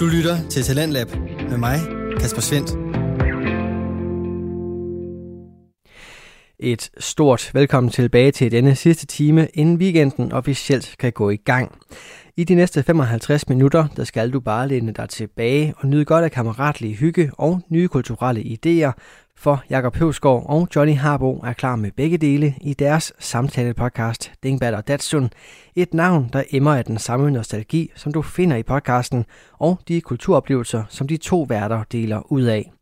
Du lytter til Talentlab med mig, Kasper Svendt. Et stort velkommen tilbage til denne sidste time, inden weekenden officielt kan gå i gang. I de næste 55 minutter, der skal du bare læne dig tilbage og nyde godt af kammeratlige hygge og nye kulturelle idéer, for Jakob Høvsgaard og Johnny Harbo er klar med begge dele i deres samtale-podcast Dingbat og Datsun. Et navn, der emmer af den samme nostalgi, som du finder i podcasten, og de kulturoplevelser, som de to værter deler ud af.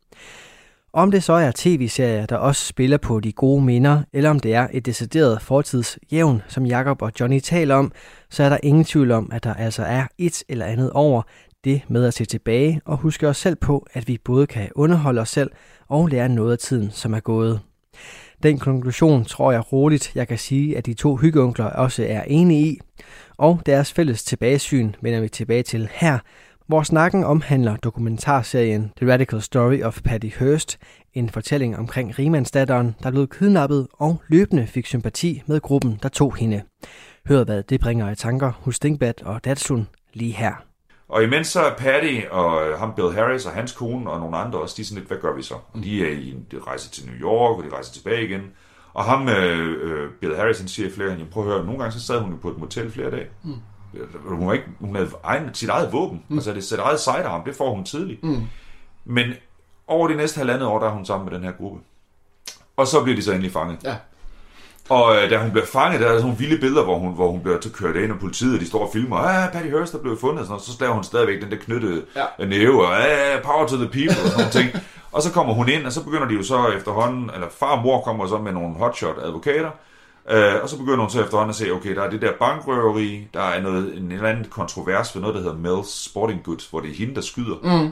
Om det så er tv-serier, der også spiller på de gode minder, eller om det er et decideret fortidsjævn, som Jakob og Johnny taler om, så er der ingen tvivl om, at der altså er et eller andet over det med at se tilbage og huske os selv på, at vi både kan underholde os selv og lære noget af tiden, som er gået. Den konklusion tror jeg roligt, jeg kan sige, at de to hyggeunkler også er enige i, og deres fælles tilbagesyn vender vi tilbage til her, hvor snakken omhandler dokumentarserien The Radical Story of Patty Hearst, en fortælling omkring rimandsdatteren, der blev kidnappet og løbende fik sympati med gruppen, der tog hende. Hør hvad det bringer i tanker hos Dingbat og Datsun lige her. Og imens så er Patty og øh, ham Bill Harris og hans kone og nogle andre også, de er sådan lidt, hvad gør vi så? Og de er i en de rejse til New York, og de rejser tilbage igen. Og ham, øh, øh, Bill Harris, han siger flere gange, prøv at høre, nogle gange så sad hun jo på et motel flere dage. Mm. Hun, var ikke, hun havde egen, sit eget våben, mm. altså det sit eget sidearm, det får hun tidligt. Mm. Men over de næste halvandet år, der er hun sammen med den her gruppe. Og så bliver de så endelig fanget. Ja. Og øh, da hun bliver fanget, der er sådan nogle vilde billeder, hvor hun, hvor hun bliver kørt ind af politiet, og de står og filmer, ah, Patty Hearst er blevet fundet, og, sådan, og så slager hun stadigvæk den der knyttede ja. næve, og ah, power to the people, og sådan ting. Og så kommer hun ind, og så begynder de jo så efterhånden, eller far og mor kommer så med nogle hotshot advokater, øh, og så begynder hun så efterhånden at se, okay, der er det der bankrøveri, der er noget, en eller anden kontrovers ved noget, der hedder Mel's Sporting Goods, hvor det er hende, der skyder. Mm.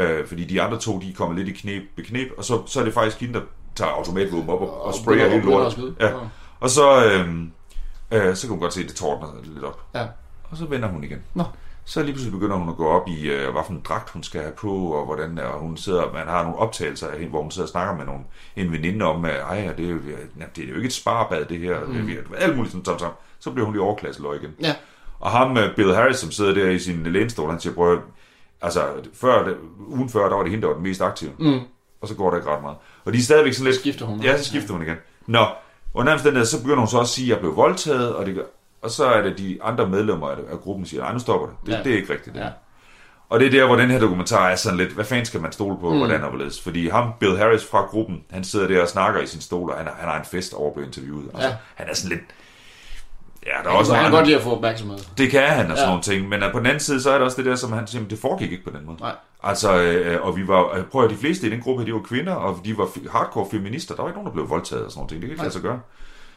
Øh, fordi de andre to, de kommer lidt i knep, beknep, og så, så er det faktisk hende, der tager automatvåben op og, og sprayer hele lortet. Ja. Og så, øh, øh, så kan hun godt se, at det tårner lidt op. Ja. Og så vender hun igen. Nå. Så lige pludselig begynder hun at gå op i, øh, hvad for en dragt hun skal have på, og hvordan og hun sidder, man har nogle optagelser af hende, hvor hun sidder og snakker med nogle, en veninde om, at ej, det er, jo, det er jo ikke et sparbad, det her. Mm. Det er, alt muligt sådan, sådan, sådan. Så bliver hun lige overklasseløg igen. Ja. Og ham, øh, Bill Harris, som sidder der i sin lænestol, han siger, prøv altså, før, ugen før, der var det hende, der var den mest aktive. Mm. Og så går der ikke ret meget. Og de er stadigvæk sådan lidt... Så skifter hun. Ja, så skifter hun igen. Nå, og nærmest den der, så begynder hun så også at sige, at jeg blev voldtaget, og, det, og så er det de andre medlemmer af, gruppen, der siger, nej, nu stopper det. Det, ja. det er ikke rigtigt. Det. Ja. Og det er der, hvor den her dokumentar er sådan lidt, hvad fanden skal man stole på, mm. hvordan og hvorledes? Fordi ham, Bill Harris fra gruppen, han sidder der og snakker i sin stol, og han, han har en fest over på interviewet. Altså, ja. Han er sådan lidt, Ja, der er også han kan godt lide at få opmærksomhed. Det kan han og sådan ja. nogle ting. Men på den anden side, så er der også det der, som han siger, det foregik ikke på den måde. Nej. Altså, øh, og vi var, prøv at de fleste i den gruppe, de var kvinder, og de var hardcore feminister. Der var ikke nogen, der blev voldtaget og sådan nogle ting. Det kan ikke lade sig gøre.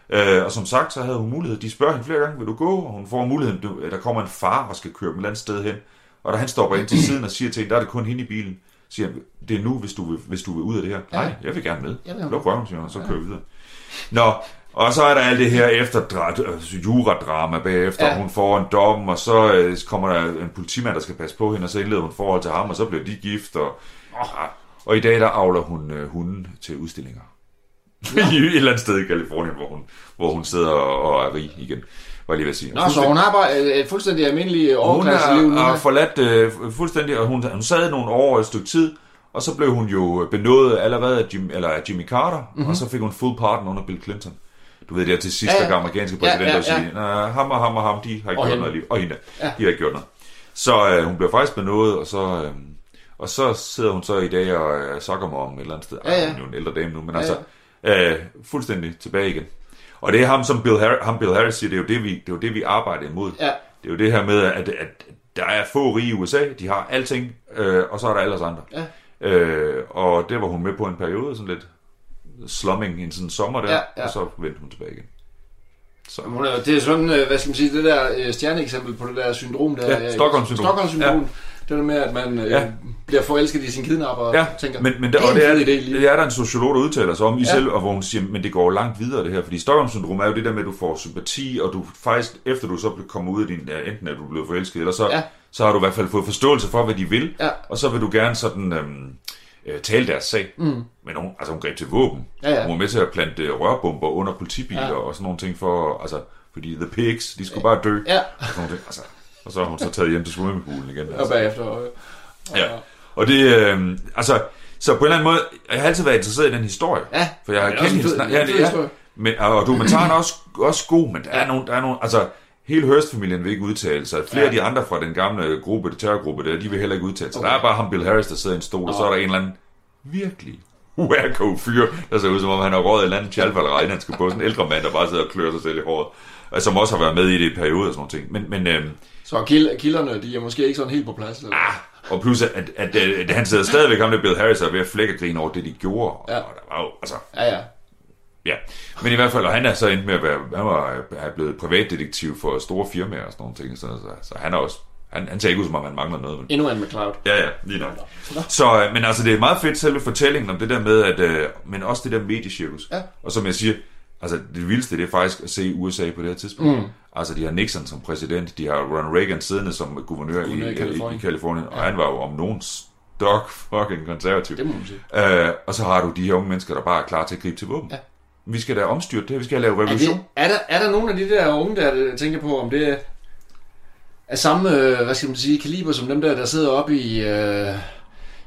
Øh, og som sagt, så havde hun mulighed. De spørger hende flere gange, vil du gå? Og hun får muligheden, der kommer en far og skal køre dem et andet sted hen. Og da han stopper ind til siden og siger til hende, der er det kun hende i bilen, siger han, det er nu, hvis du vil, hvis du vil ud af det her. Ja. Nej, jeg vil gerne med. Luk røven, siger han, og så kører vi videre. Nå, og så er der alt det her efter altså juradrama bagefter, ja. hun får en dom, og så øh, kommer der en politimand, der skal passe på hende, og så indleder hun forhold til ham, og så bliver de gift, og, oh. og i dag der avler hun øh, hunden til udstillinger. Ja. I et eller andet sted i Kalifornien, hvor hun, hvor hun sidder og er rig igen var lige ved at sige. Nå, så hun har bare et fuldstændig almindeligt overklasseliv Hun har forladt øh, fuldstændig, og hun, hun sad nogle år et stykke tid, og så blev hun jo benådet allerede af, Jim, eller af Jimmy Carter, mm-hmm. og så fik hun full pardon under Bill Clinton du ved, det er til sidst, ja, ja. der amerikanske præsident, ja, ja, ja. siger, ham og ham og ham, de har ikke og gjort hende. noget liv. Og hende, ja. de har ikke gjort noget. Så øh, hun bliver faktisk benådet, og så, øh, og så sidder hun så i dag og er sokker om et eller andet sted. Ja, ja. Ej, hun er jo en ældre dame nu, men ja, altså, øh, fuldstændig tilbage igen. Og det er ham, som Bill, Harris, ham Bill Harris siger, det er jo det, vi, det, er jo det, vi arbejder imod. Ja. Det er jo det her med, at, at der er få rige i USA, de har alting, øh, og så er der alle os andre. Ja. Øh, og det var hun med på en periode, sådan lidt slumming i en sådan sommer der, ja, ja. og så vendte hun tilbage igen. Så. Er, det er sådan, øh, hvad skal man sige, det der øh, stjerneeksempel på det der syndrom der. Ja, Stockholm-syndrom. Stockholm-syndrom. Ja. Det der med, at man øh, ja. bliver forelsket i sin kidnapper og ja. tænker, men, men der, og det er, det, det er der en sociolog, der udtaler sig om i ja. selv, og hvor hun siger, men det går langt videre det her, fordi Stockholm-syndrom er jo det der med, at du får sympati, og du faktisk, efter du så kommer ud af din, ja, enten er du blevet forelsket, eller så, ja. så har du i hvert fald fået forståelse for, hvad de vil, ja. og så vil du gerne sådan... Øhm, øh, tale deres sag. Mm. Men hun, altså, hun greb til våben. Ja, ja. Hun var med til at plante øh, rørbomber under politibiler ja. og sådan nogle ting for, altså, fordi the pigs, de skulle bare dø. Ja. Og, sådan ting. Altså, og så har hun så taget hjem til swimmingpoolen igen. Altså. Og bagefter. Og, Ja. Og det, øh, altså, så på en eller anden måde, jeg har altid været interesseret i den historie. Ja, For jeg har kendt en hende Ja, det er. historie. Men, og, og dokumentaren er også, også god, men der er Ja. nogle, der er nogle, altså, hele Hurst-familien vil ikke udtale sig. Flere Ja. af de andre fra den gamle gruppe, det terrorgruppe der, de vil heller ikke udtale sig. Okay. Der er bare ham Bill Harris, der sidder i en stol, og så er der en eller anden virkelig wacko fyr, der ser ud som om han har råd et eller andet tjalvalleri, han skal på sådan en ældre mand, der bare sidder og klør sig selv i håret. Og som også har været med i det i perioder og sådan nogle ting. Men, men øhm, Så kild, kilderne, de er måske ikke sådan helt på plads. Eller? Ah, og plus, at, at, at, at han sidder stadigvæk, ham der Bill Harris, og er ved at flække grine over det, de gjorde. Ja. Og der var jo, altså, Ja, ja. Ja. Men i hvert fald, og han er så endt med at være, han var er blevet privatdetektiv for store firmaer og sådan nogle ting. Så, så, han er også, han, han ser ikke ud som om, han mangler noget. Men, Endnu en McCloud. ja, ja, lige nok. Så, øh, men altså, det er meget fedt selve fortællingen om det der med, at, øh, men også det der mediecirkus. Ja. Og som jeg siger, altså det vildeste, det er faktisk at se USA på det her tidspunkt. Mm. Altså, de har Nixon som præsident, de har Ronald Reagan siddende som guvernør, Guvernør i i, i, Californien. i Kalifornien, og han var jo om nogen stok fucking konservativ. Det må man sige. Øh, og så har du de her unge mennesker, der bare er klar til at gribe til våben. Ja. Vi skal da omstyrte det vi skal lave Er, revolution. det, er, der, er der nogle af de der unge, der tænker på, om det er samme, øh, hvad skal man sige, kaliber som dem der, der sidder oppe i, øh,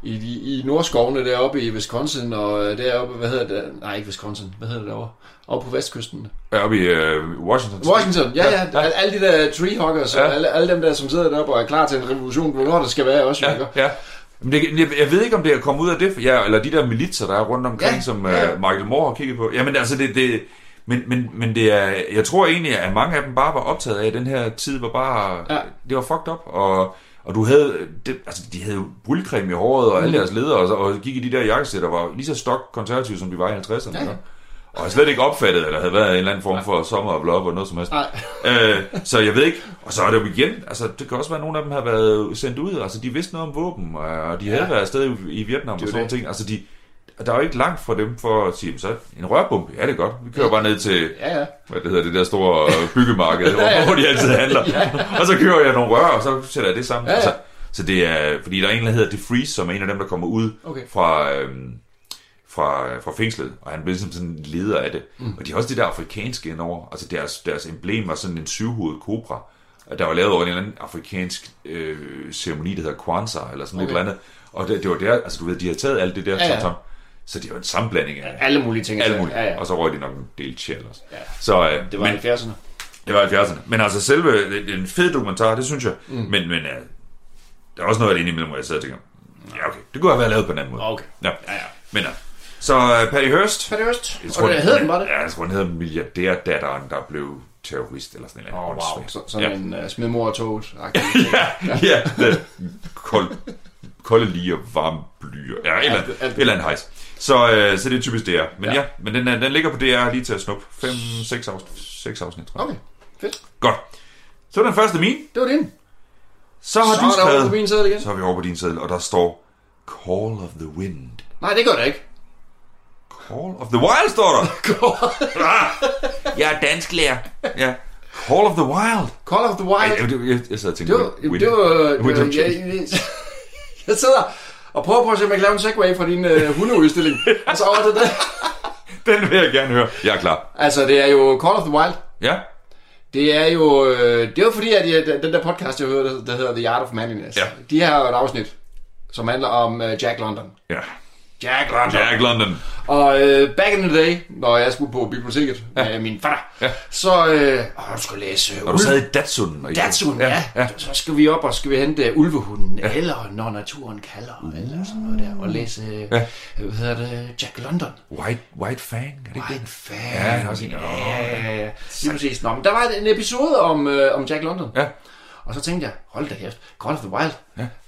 i, de, i Nordskovene deroppe i Wisconsin, og øh, deroppe, hvad hedder det? Nej, ikke Wisconsin, hvad hedder det derovre? Oppe på vestkysten. Ja, oppe i øh, Washington. Washington, ja, ja. Ja. Alle de der treehuggers, ja. og alle, alle dem der, som sidder deroppe og er klar til en revolution, hvornår der skal være også, Ja, ja. Men det, jeg, jeg ved ikke, om det er kommet ud af det, ja, eller de der militser, der er rundt omkring, ja, som ja. uh, Michael Moore har kigget på. Jamen altså, det, det, men, men, men det er, jeg tror egentlig, at mange af dem bare var optaget af, at den her tid var bare, Ja. det var fucked up, og, og du havde, det, altså de havde brylcreme i håret, og alle Mm. deres ledere, og, og gik i de der jakkesætter, der var lige så stok konservative, som de var i 50'erne. Ja, ja. Og jeg slet ikke opfattet, at der havde været en eller anden form for sommer og blop og noget som helst. Nej. øh, så jeg ved ikke, og så er det jo igen, altså det kan også være, at nogle af dem har været sendt ud, altså de vidste noget om våben, og de havde Ja. været afsted i, Vietnam Det og sådan det. ting, altså de, der er jo ikke langt fra dem for at sige, så en rørbombe, ja det er godt, vi kører bare ned til, Ja, ja. hvad det hedder, det der store byggemarked, Ja, ja. hvor, hvor de altid handler, og så kører jeg nogle rør, og så sætter jeg det sammen. Ja, ja. Altså, så det er, fordi der er en, der hedder DeFreeze, som er en af dem, der kommer ud Okay. fra, øhm, fra, fra fængslet, og han bliver ligesom sådan en leder af det. Mm. Og de har også det der afrikanske indover, altså deres, deres emblem var sådan en syvhovedet kobra, der var lavet over en eller anden afrikansk øh, ceremoni, der hedder Kwanzaa, eller sådan okay. Okay. et eller andet. Og det, det var der, altså du ved, de har taget alt det der, Ja, ja. tom, så det var en sammenblanding af Alle mulige ting. alle mulige, Ja, ja. og så røg de nok en del chill også. Ja. Så, øh, Det var men, 70'erne. det var 70'erne. Men altså selve, en fed dokumentar, det synes jeg. Mm. Men, men uh, der er også noget af det indimellem, hvor jeg sidder og tænker, ja okay, det kunne have været lavet på en anden måde. Okay. Ja. Ja, ja. Men uh, så uh, Patty Hearst, det øst? jeg Og det hedder den bare det? Ja, jeg tror, den hedder milliardærdatteren, der blev terrorist eller sådan noget. Åh, oh, wow. Så, sådan ja. en uh, smidmor og toget. ja, ja, det, kold, kolde lige og varme blyer. Ja, eller, Alt- alt- eller en hejs. Så, øh, så det er typisk DR. Men ja, Ja. ja men den, den ligger på DR lige til at snuppe. 5-6 afsnit, seks afsnit, tror jeg. Okay, fedt. Godt. Så er den første min. Det var din. Så har Så du er der over skrevet... på min sæde igen. Så er vi over på din seddel, og der står Call of the Wind. Nej, det gør det ikke. Call of the Wild, står der. ah, jeg er dansk lærer. Ja. Call of the Wild. Call of the Ej, Wild. jeg, jeg, jeg, jeg sad og tænkte Det var, på Wind. det var, det Wind var jeg, jeg, jeg sidder og prøver på at se, om jeg kan lave en segway fra din uh, hundeudstilling. og så over til det. Den vil jeg gerne høre. Jeg er klar. Altså, det er jo Call of the Wild. Ja. Det er jo, øh, det er jo fordi, at jeg, den der podcast, jeg hørte, der hedder The Art of Manliness, Ja. de har jo et afsnit, som handler om uh, Jack London. Ja. Jack London. Jack London. Og øh, back in the day, når jeg skulle på biblioteket ja. med min far, Ja. så øh, åh, du skal læse Og du sad i Datsun. og I- Datsun, ja, ja. ja. Så skal vi op og skal vi hente ulvehunden, ja. eller når naturen kalder, eller sådan noget der, og læse, Ja. ja. hvad hedder det, Jack London. White, White Fang, er det White det? fan. Ja, det er også en- Ja, ja, ja. Lige præcis. Nå, men der var en episode om, øh, om Jack London. Ja. Og så tænkte jeg, hold da kæft, Call of the Wild.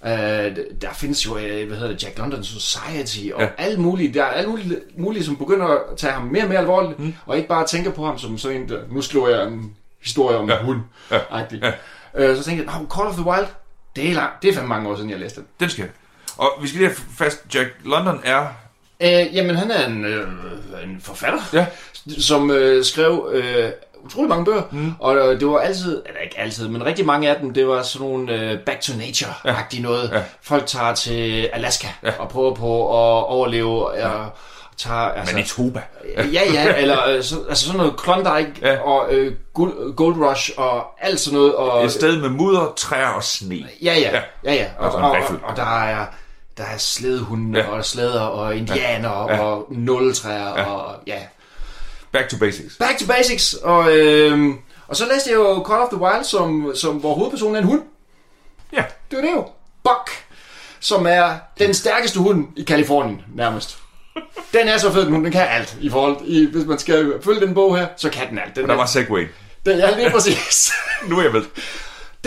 Ja. Øh, der findes jo, øh, hvad hedder det, Jack London Society, og Ja. alle mulige, der er alle mulige, mulige, som begynder at tage ham mere og mere alvorligt, mm. og ikke bare tænker på ham som sådan en, der, nu skriver jeg en historie om Ja. en hund. Ja. Ja. Øh, så tænkte jeg, oh, Call of the Wild, det er, lang, det er fandme mange år siden, jeg læste den. Den skal jeg. Og vi skal lige have fast, Jack London er... Øh, jamen, han er en, øh, en forfatter, Ja. som øh, skrev øh, utrolig mange bøger, mm. og øh, det var altid, eller ikke altid, men rigtig mange af dem, det var sådan nogle øh, back to nature-agtige noget. Ja. Folk tager til Alaska ja. og prøver på at overleve, og tager... Altså, Manitoba. ja, ja, eller øh, så, altså sådan noget Klondike Ja. ja. og øh, Gold, Gold Rush og alt sådan noget. Og, Et sted med mudder, træer og sne. Ja, ja, Ja. ja, ja. Og, Og og, og, og der er der er slædehunde Ja. ja. og slæder og indianer Ja. ja. og nulletræer Ja. ja. og ja. Back to basics. Back to basics. Og, øh, og så læste jeg jo Call of the Wild, som, som hvor hovedpersonen er en hund. Ja. Det var det jo. Buck, som er den stærkeste hund i Kalifornien, nærmest. Den er så fed, den hund. Den kan alt. I forhold, i, hvis man skal følge den bog her, så kan den alt. Den, Og der er- var Segway. den, ja, lige præcis. Nu er jeg med.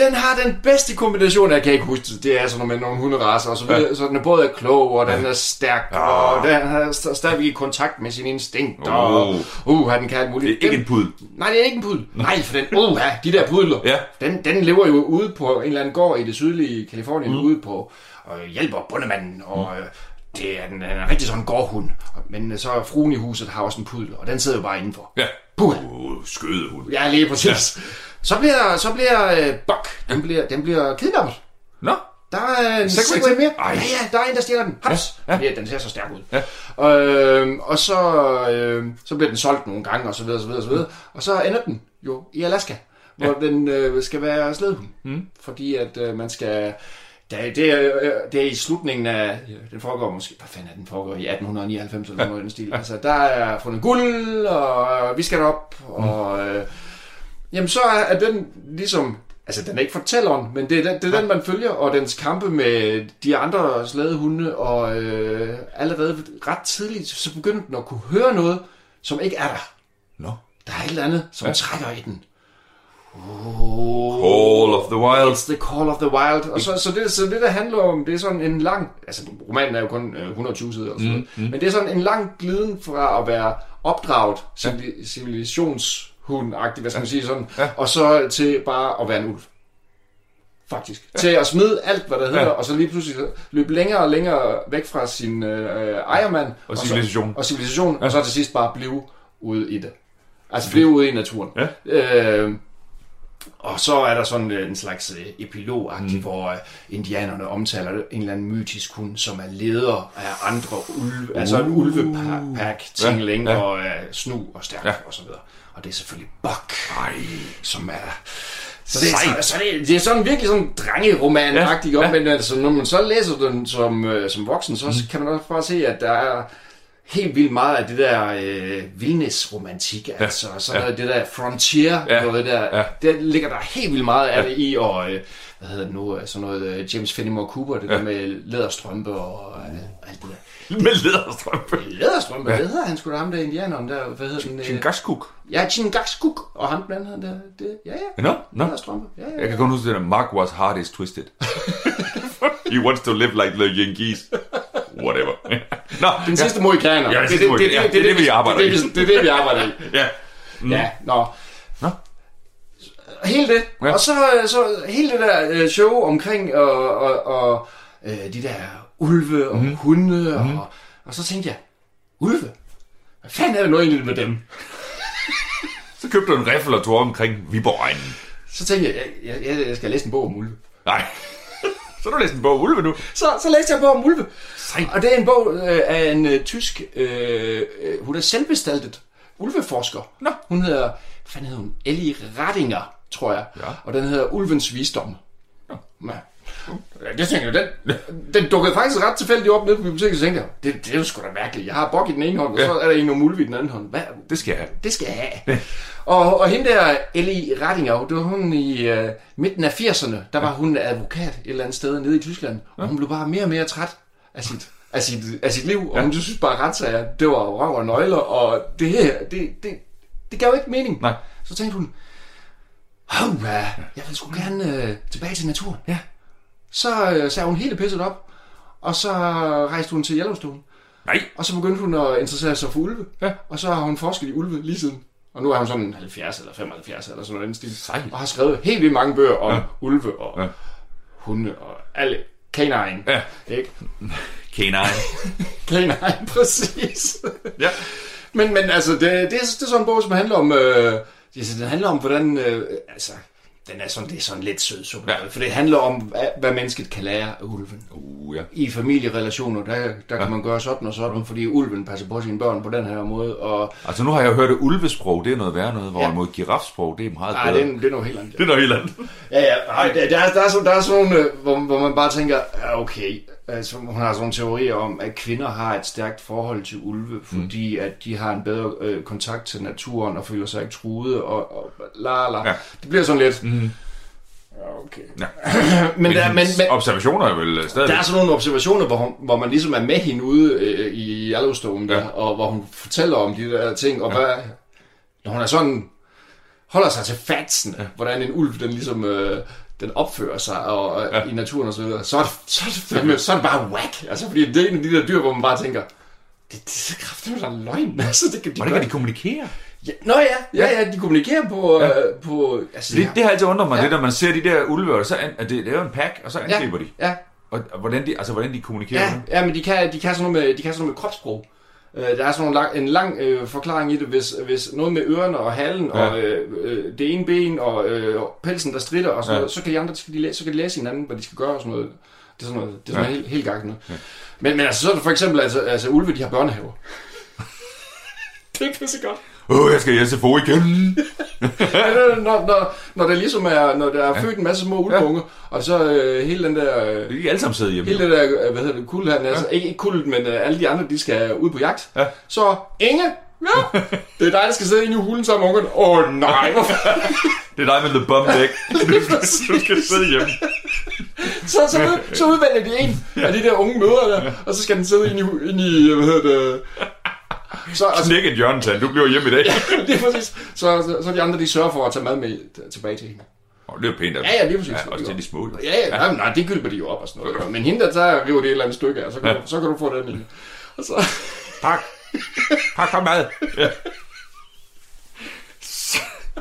Den har den bedste kombination, jeg kan ikke huske det, det er sådan med nogle hunderaser og så videre, ja. så den er både klog, og den er stærk, ja. og den er st- stadigvæk i kontakt med sin instinkt, og Oh. uh, den kan alt muligt. Det er ikke den, en pudel. Nej, det er ikke en pudel. Nej, for den, uh, de der pudler, Ja. den, den lever jo ude på en eller anden gård i det sydlige Kalifornien, mm. ude på, og hjælper bundemanden, og øh, det er en, en rigtig sådan gårdhund. Men øh, så fruen i huset har også en pudel, og den sidder jo bare indenfor. Ja. Puh. Uh, skødehund. Ja, lige præcis. Ja. Så bliver, så bliver øh, Buck, den bliver, den bliver kidnappet. Nå. Der er en Segway Segway mere. Ej. Ja, ja, der er en, der stjæler den. Haps. Ja, Ja, den ser så stærk ud. Ja. Øhm, og så, øhm, så bliver den solgt nogle gange, og så videre, så videre, så videre. Og så ender den jo i Alaska, hvor ja. den øh, skal være slædehund. Mm. Fordi at øh, man skal... Det, det, er, øh, det er i slutningen af... Den foregår måske... Hvad fanden er den foregår? I 1899 eller noget i den stil. Altså, der er fundet guld, og vi skal derop, og... Øh, Jamen, så er, er den ligesom... Altså, den er ikke fortælleren, men det er, den, det er den, man følger, og dens kampe med de andre slædehunde, og øh, allerede ret tidligt, så begynder den at kunne høre noget, som ikke er der. Nå. Der er et eller andet, som ja. trækker i den. Call of the Wild. It's the call of the wild. Og så, så, det, så det, der handler om, det er sådan en lang... Altså, romanen er jo kun øh, 120 sider, eller sådan mm, mm. men det er sådan en lang gliden fra at være opdraget civili- civilisationshund-agtig, hvad skal man sige sådan, Ja. og så til bare at være en ulv. Faktisk. Ja. Til at smide alt, hvad der hedder, Ja. og så lige pludselig løbe længere og længere væk fra sin øh, ejermand. Og så- civilisation. Og civilisation, ja. og så til sidst bare blive ude i det. Altså blive ude i naturen. Ja. Øh, og så er der sådan øh, en slags øh, epilog mm. hvor øh, indianerne omtaler en eller anden mytisk hund, som er leder af andre ulve, uh. altså en ulvepack, tingling Ja, ja, ja. og øh, snu og stærk ja. og så videre. Og det er selvfølgelig Buck, Ej. som er... Så det, er, så, så det, det er sådan virkelig sådan drengeroman-agtigt ja, ja. men altså, når man så læser den som, øh, som voksen, så mm. kan man også bare se, at der er helt vildt meget af det der øh, vildnisromantik, ja. altså sådan ja. noget, det der frontier, Ja, ja. noget der, ja. ja. der ligger der helt vildt meget af det i, og øh, hvad hedder det nu, øh, sådan noget øh, James Fenimore Cooper, det ja. der med læderstrømpe og øh, alt det der. Med læderstrømpe. Læderstrømpe, ja. hvad hedder han sgu da ham der indianeren der, hvad hedder den? øh, Chingaskuk. Ja, Chingaskuk, og ham anden han der, det, ja ja, Nå, nå. læderstrømpe, ja ja. Jeg kan kun huske det der, Mark was hard is twisted. He wants to live like the Yankees. Whatever. Nå, Den sidste mohikaner. Ja, den det, sidste mohikaner. Ja, det er det, vi arbejder det, det, i. det, er det, vi arbejder i. Ja. Mm. Ja, nå. Nå. Hele det. Ja. Ja. Og så, så hele det der øh, show omkring og, og, og øh, de der ulve og mm. hunde. Og, og, og så tænkte jeg, ulve? Hvad fanden er det nu egentlig med dem? Så købte du en riffel og tog omkring Viborg-egnen. Så tænkte jeg, jeg, jeg, jeg skal læse en bog om ulve. Nej. Så har du læst en bog Ulve nu. Så, så læste jeg en bog om ulve. Sejt. Og det er en bog øh, af en øh, tysk, øh, øh, hun er selvbestaltet ulveforsker. Nå. Hun hedder, hvad fanden hedder hun? Ellie Rattinger, tror jeg. Ja. Og den hedder Ulvens Visdom. Ja. Ja, det tænker jeg, den, den dukkede faktisk ret tilfældigt op nede på biblioteket, så tænkte jeg, det, det er jo sgu da mærkeligt. Jeg har bok i den ene hånd, og Ja. så er der en om ulve i den anden hånd. Hvad? Det skal jeg have. Det skal jeg have. og, og hende der, Ellie Rattinger, det var hun i øh, midten af 80'erne, der var hun advokat et eller andet sted nede i Tyskland, og hun blev bare mere og mere træt af sit, af sit, af sit liv, og hun synes bare retssager, det var røv og nøgler, og det her, det, det, det gav ikke mening. Nej. Så tænkte hun, Hov, jeg vil sgu gerne øh, tilbage til naturen. Ja. Så øh, sagde hun hele pisset op, og så rejste hun til Yellowstone. Nej. Og så begyndte hun at interessere sig for ulve. Ja. Og så har hun forsket i ulve lige siden. Og nu er hun sådan 70 eller 75 eller sådan noget den stil. Sejt. Og har skrevet helt vildt mange bøger om Ja. ulve og ja. hunde og alle. Canine. Ja. Ikke? Canine. Canine, præcis. Ja. Men, men altså, det, det, er, det er sådan en bog, som handler om... Øh, det, den handler om, hvordan... Øh, altså, den er sådan, det er sådan lidt sød suppe. Ja. Ja. For det handler om, hvad, mennesket kan lære af ulven. Uh, ja. i familierelationer, der, der ja. kan man gøre sådan og sådan, fordi ulven passer på sine børn på den her måde. Og, Altså nu har jeg hørt, at ulvesprog, det er noget værre noget, hvorimod Ja. girafsprog, det er meget nej, bedre. det, er- det er noget helt andet. det er noget helt andet. Ja, ja, ej, der, der, er, der, er, sådan, der er sådan nogle, øh, hvor, hvor man bare tænker, ja, okay, altså, hun har sådan nogle teorier om, at kvinder har et stærkt forhold til ulve, fordi mm. at de har en bedre øh, kontakt til naturen og føler sig ikke truede, og, og la la. Ja. Det bliver sådan lidt, Mm. ja, okay. Ja. Men, der, men, men observationer er vel stadig... der er sådan nogle observationer, hvor, hun, hvor man ligesom er med hende ude øh, i Yellowstone, der, Ja. og hvor hun fortæller om de der ting, og ja. hvad, når hun er sådan, holder sig til fatsen, ja. hvordan en ulv, den ligesom, øh, den opfører sig og, og Ja. i naturen og så videre, så er det, så er det, fandme, så er det bare whack. Altså, fordi det er en af de der dyr, hvor man bare tænker, det, det er kraftigt, der er løgn. Altså, det kan de, Hvordan kan de kommunikere? Ja, nå ja, ja, ja, de kommunikerer på... Ja. Øh, på altså, Det, det har altid undret mig, Ja. det der man ser de der ulve, og så an, det, det er jo en pack, og så ja, angriber de. Ja, Og, og hvordan de, altså hvordan de kommunikerer. Ja, ja men de kan, de kan sådan noget med, de kan sådan noget med kropssprog. Øh, der er sådan lang, en lang øh, forklaring i det, hvis, hvis noget med ørerne og halen Ja. og øh, øh, det ene ben og øh, pelsen, der strider og sådan Ja. noget, så kan de andre så kan de, læse, så kan de læse hinanden, hvad de skal gøre og sådan noget. Det er sådan noget, det er sådan Ja. helt, helt noget. Ja. Men, men altså, så er det for eksempel, altså, altså ulve, de har børnehaver. det er pisse godt. Åh, jeg skal i SFO igen. når, når, når der ligesom er, når der er født en masse små ulveunger, og så øh, hele den der... Øh, De er alle sammen siddet hjemme. Hele det der, øh, hvad hedder det, kul her, altså, ikke, ikke kult, men uh, alle de andre, de skal ud på jagt. Ja. Så, Inge, ja, det er dig, der skal sidde inde i hulen sammen med ungerne. Åh oh, nej, hvorfor? Det er dig med the bum leg. Du skal, sidde hjemme. så, så, ud, så udvælger de en af de der unge mødre der, og så skal den sidde inde i, inde i hvad hedder det, så, altså, Knæk et hjørnetal, du bliver hjemme i dag. det er præcis. Så, så, så de andre, de sørger for at tage mad med tilbage til hende. Oh, det er pænt af dem. Ja, ja, lige præcis. Ja, også til de små. Ja, ja, nej, nej, det gylper de jo op og sådan noget. Men hende, der tager, river det et eller andet stykke af, så kan, Ja. du, så kan du få den i. Og så, Pak. Pak for mad. Ja.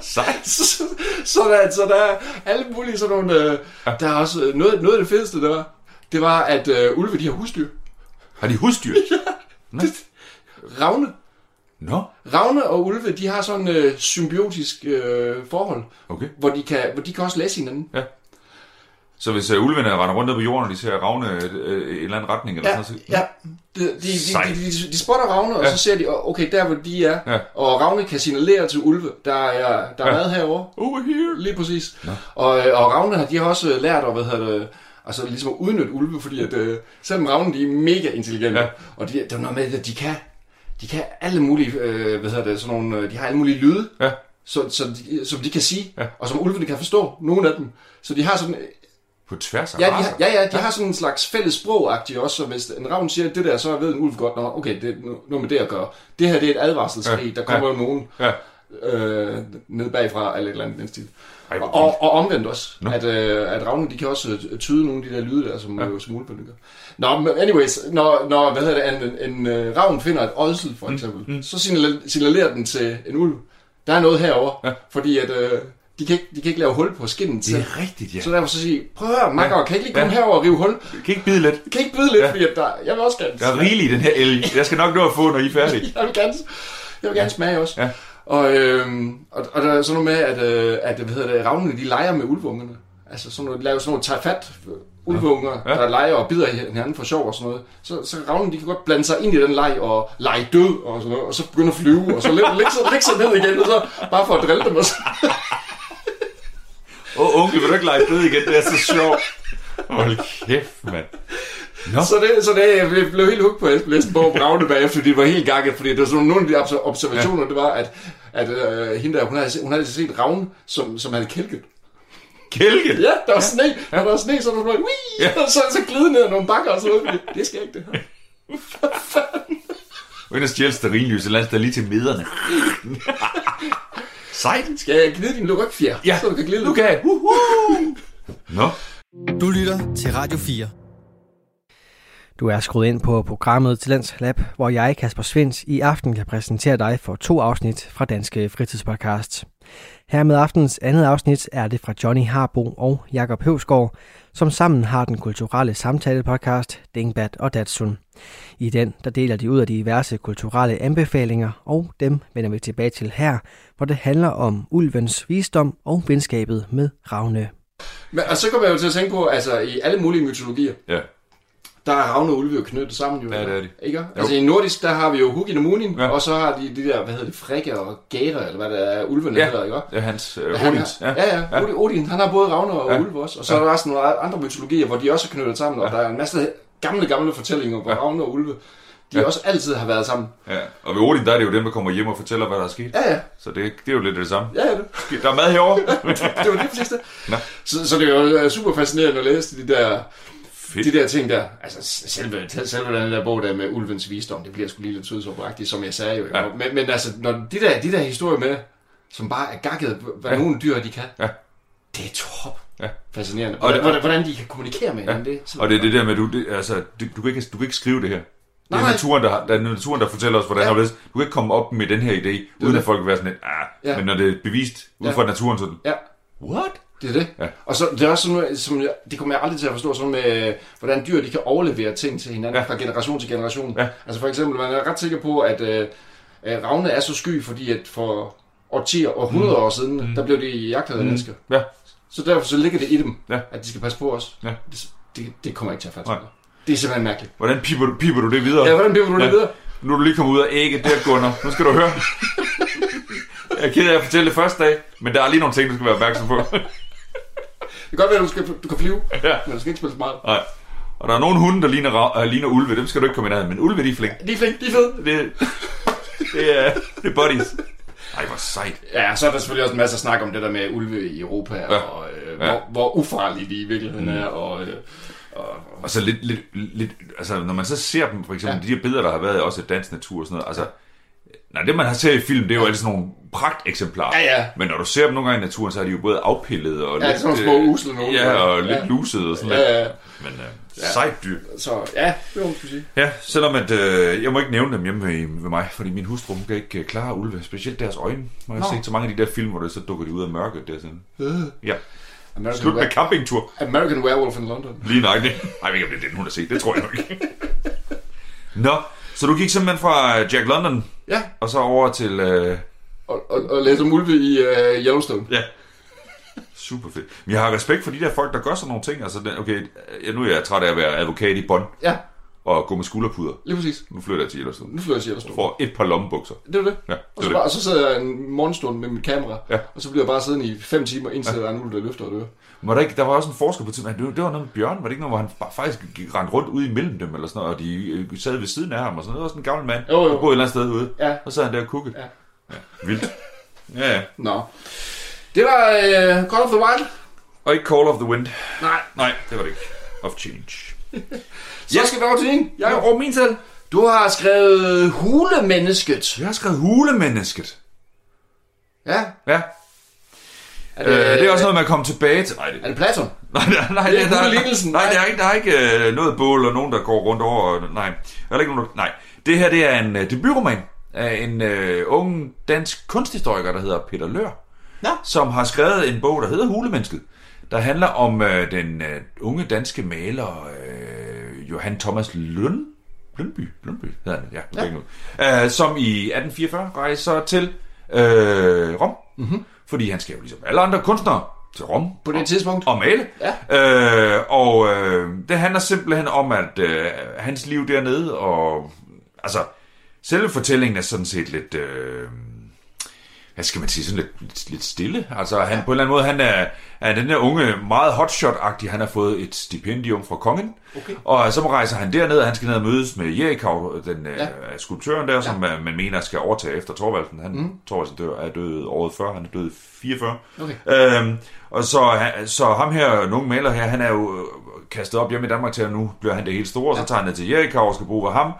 Sejt. så, så, der, så der er alle mulige sådan nogle... Øh, der er også øh, noget, noget af det fedeste, der var, det var, at øh, ulve, de har husdyr. Har de husdyr? Nå. Ravne. Nå. Ravne og ulve, de har sådan øh, symbiotisk øh, forhold, Okay. hvor de, kan, hvor de kan også læse hinanden. Så hvis uh, ulvene render rundt på jorden, og de ser ravne uh, i en eller anden retning, eller Ja, sådan så... ja. De, de, de, de, de, de spotter ravne, og Ja. så ser de, okay, der hvor de er, Ja. og ravne kan signalere til ulve, der er, der er Ja. mad herovre. Over here. Lige præcis. Og, øh, og ravne, de har også øh, lært at, hvad hedder det, altså ligesom at udnytte ulve, fordi at, øh, selvom ravne, de er mega intelligente, Ja. ja. og de, der er noget med, at de kan, de kan alle mulige, øh, hvad hedder det, sådan nogle, øh, de har alle mulige lyde, Ja. så, så de, som de kan sige, Ja. og som ulvene kan forstå, nogle af dem. Så de har sådan, På tværs af ja, de har, ja, ja, de har sådan en slags fælles sprog også, så hvis en ravn siger det der, så ved en ulv godt, Nå, okay, det er no- noget med det at gøre. Det her, det er et advarselskrig, Ja. der kommer Ja. jo nogen Ja. øh, ned bagfra, eller et eller andet den stil. Ej, Og, og, og omvendt også, Nå. at, øh, at ravne, de kan også øh, tyde nogle af de der lyde der, som, ja. som ulvene gør. Nå, men anyways, når, når hvad hedder det, en, en, en uh, ravn finder et ådsel, for eksempel, mm. så signalerer, den til en ulv, der er noget herover, Ja. fordi at, øh, de, kan ikke, de kan ikke lave hul på skinnen til. Det er rigtigt, ja. Så derfor så sige, prøv at høre, makker, Ja. kan ikke lige komme Ja. herover og rive hul? Kan ikke bide lidt? Kan ikke bide lidt, Ja. fordi at der, jeg vil også gerne Der er rigeligt den her el. Jeg skal nok nå at få, når I er færdige. jeg vil gerne, jeg vil gerne smage også. Ja. Og, øhm, og, og der er sådan noget med, at, øh, at hvad hedder det, ravnene, de leger med ulvungerne. Altså sådan noget, de laver sådan nogle tage fat ulveunger, Ja. ja. der leger og bider hinanden for sjov og sådan noget. Så, så ravnene, de kan godt blande sig ind i den leg og lege død og sådan noget, og så begynde at flyve, og så lægge læg sig, læg sig ned igen, og så bare for at drille dem. Og så. Åh, oh, onkel, vil du ikke lege død igen? Det er så sjovt. Hold kæft, mand. Nå. Så det, så det jeg blev- helt hugt på at læse på ravne bagefter, fordi det var helt gakket, fordi det var sådan nogle af de obs- observationer, ja. det var, at, at øh, hende der, hun havde, hun havde set ravn, som, som havde kælket. Kælke. Ja, der var sne. Ja. Der var sne, så der var Wii! Ja. Og så, så glide ned ad nogle bakker og sådan noget. Det skal ikke det her. Og ind og stjæle sterinlys, eller andet, der er lige til miderne. Sejt. Skal jeg gnide din lurykfjer? Ja, så du kan glide nu kan jeg. Nå. Du lytter til Radio 4. Du er skruet ind på programmet Talents Lab, hvor jeg, Kasper Svens, i aften kan præsentere dig for to afsnit fra Danske Fritidspodcast. Her med aftens andet afsnit er det fra Johnny Harbo og Jakob Høvsgaard, som sammen har den kulturelle samtale-podcast Dingbat og Datsun. I den der deler de ud af diverse kulturelle anbefalinger, og dem vender vi tilbage til her, hvor det handler om ulvens visdom og venskabet med ravne. Men, og så kommer jeg jo til at tænke på, altså i alle mulige mytologier, Ja. Der er ravne og ulve jo knyttet sammen jo. Ja, det er de. Ikke? Altså i nordisk, der har vi jo Hugin og Munin, Ja. ja. og så har de de der, hvad hedder det, frikke og gære, eller hvad det er, ulvene Ja. hedder, ikke? Er hans øh, Han Odins. har, ja, ja, ja. Odin, han har både ravne og Ja. ja. ulve også. Og så er der også nogle andre mytologier, hvor de også er knyttet sammen, og der er en masse gamle, gamle fortællinger, hvor Ja. ja. ravne og ulve, de Ja. ja. også altid har været sammen. Ja. Og ved Odin, der er det jo dem, der kommer hjem og fortæller, hvad der er sket. Ja, ja. Så det, det er jo lidt det samme. Ja, ja, det, Der er mad herovre. det var lige præcis det. Nå. Så, så det er jo øh, super fascinerende at læse de der, Fedt. de der ting der. Altså selve, selve den der bog der med ulvens visdom, det bliver sgu lige lidt sødsåbragtigt, som jeg sagde jo. Ja. Ja. Men, men altså, når de der, de der historier med, som bare er gakket, hvad Ja. ja. nogle dyr de kan, Ja. det er top. Ja. Fascinerende. Og det- Hvordan, hvordan, hvordan de kan kommunikere med hinanden, det er Og det er det der med, du, det, altså, det, du, kan ikke, du kan ikke skrive det her. Det er Nej. naturen, der, har- der, er naturen, der fortæller os, hvordan Ja. ja. det Du kan ikke komme op med den her idé, uden det. at folk vil være sådan lidt, ah, Ja. men når det er bevist ud Ja. fra naturen, så det, Ja. what? Det er det. Ja. Og så det er også sådan noget, som jeg, det kommer jeg aldrig til at forstå, sådan med, hvordan dyr de kan overlevere ting til hinanden Ja. fra generation til generation. Ja. Altså for eksempel, man er ret sikker på, at øh, ravne er så sky, fordi at for årtier og 100 år siden, mm. der blev de jagtet af mennesker. Ja. Så derfor så ligger det i dem, Ja. at de skal passe på os. Ja. Det, det, det kommer jeg ikke til at fatte. Nej. Det er simpelthen mærkeligt. Hvordan piper du, piper du det videre? Ja, hvordan bliver du Ja. det videre? Nu er du lige kommet ud af ægget der, Gunnar. Nu skal du høre. Jeg er ked af at fortælle det første dag, men der er lige nogle ting, du skal være opmærksom på. Det kan godt være, at du, skal, du kan flyve, ja. men du skal ikke spille så meget. Nej. Og der er nogle hunde, der ligner, øh, ligner ulve. Dem skal du ikke komme i nærheden. Men ulve, de er flink. De er flink, de er fede. Det, det, er, det er buddies. Ej, hvor sejt. Ja, så er der selvfølgelig også en masse snak om det der med ulve i Europa, ja. og øh, Ja. hvor, hvor ufarlige de i virkeligheden er, og, øh, og, Og så lidt, lidt, lidt, altså når man så ser dem, for eksempel, ja. Ja. de her billeder, der har været også i dansk natur og sådan noget, altså, nej, det man har set i film, det er jo altid sådan nogle pragteksemplarer. Ja, ja. Men når du ser dem nogle gange i naturen, så er de jo både afpillet og Ja, lidt... sådan nogle små øh, usle nogle. Ja, og lidt Ja. lusede og sådan lidt. ja, ja, Men øh, sejt dyr. så ja, det var man sige. Ja, selvom at, øh, jeg må ikke nævne dem hjemme ved, ved mig, fordi min hustru hun kan ikke øh, klare ulve, specielt deres øjne. Jeg har set så mange af de der film, hvor det så dukker de ud af mørket der sådan. Ja, American, slut med Were- campingtur. American Werewolf in London. Lige nøjagtigt. Ej, jeg ved ikke, det er den, hun har set. Det tror jeg nok ikke. Nå, så du gik simpelthen fra Jack London, Ja, og så over til... Øh, og, og, og læser mulve i uh, Yellowstone. ja, super fedt. Men jeg har respekt for de der folk, der gør sådan nogle ting. Altså, den- okay, nu er jeg træt af at være advokat i Bonn Ja, og gå med skulderpuder. lige præcis. Nu flytter jeg til Yellowstone. Nu flytter jeg til Yellowstone. Får et par lommebukser. Det er det. Ja, Og det så, er bare, det. og så sidder jeg en morgenstund med mit kamera, Ja. og så bliver jeg bare siddende i fem timer, indtil ja. der er en ulv, der løfter og dør. Var der, ikke, der var også en forsker på tidspunkt, det, det var noget med Bjørn, var det ikke noget, hvor han bare faktisk gik rendt rundt ude imellem dem, eller sådan noget, og de øh, sad ved siden af ham, og sådan noget. Det var sådan en gammel mand, Jo, jo. der boede et eller andet sted ude, Ja. og så sad han der og kukkede. Ja. Ja. Vildt. Ja, ja. Nå. Det var uh, Call of the Wild. Og ikke Call of the Wind. Nej. Nej, det var det ikke. Of Change. Så skal vi over til din. Jeg har min selv. Du har skrevet Hulemennesket. Jeg har skrevet hulemennesket. Ja. Ja. Er Det, øh, det er også noget med at komme tilbage til... Nej, det, Er det Platon? nej, nej, nej, Det er der, der, nej, der er ikke, der er ikke øh, noget bål og nogen, der går rundt over. Nej, der er ikke nogen, der, nej. Det her, det er en øh, debutroman af en øh, ung dansk kunsthistoriker, der hedder Peter Lør, Nå. som har skrevet en bog, der hedder Hulemennesket, der handler om øh, den øh, unge danske maler øh, Johan Thomas Lund, Lundby, Lundby hedder han, ja, ja. Øh, som i 1844 rejser til øh, Rom, mm-hmm. fordi han skal jo ligesom alle andre kunstnere til Rom På det tidspunkt? og male. Ja. Øh, og øh, det handler simpelthen om, at øh, hans liv dernede, og altså, selve fortællingen er sådan set lidt, øh, hvad skal man sige, sådan lidt, lidt, lidt stille. Altså, han, på en eller anden måde, han er, er den der unge, meget hotshot-agtig, han har fået et stipendium fra kongen, Okay. og så må rejse han derned, og han skal ned og mødes med Jerikau, den ja. Ja. skulptøren der, som man, man mener skal overtage efter Thorvaldsen. Han, mm. Thorvaldsen dør, er død året før, han er død i 44. Okay. Øhm, og så, så ham her, nogle maler her, han er jo øh, kastet op hjemme i Danmark til, at nu bliver han det helt store, og så tager han det til Jerikau og skal bruge ham.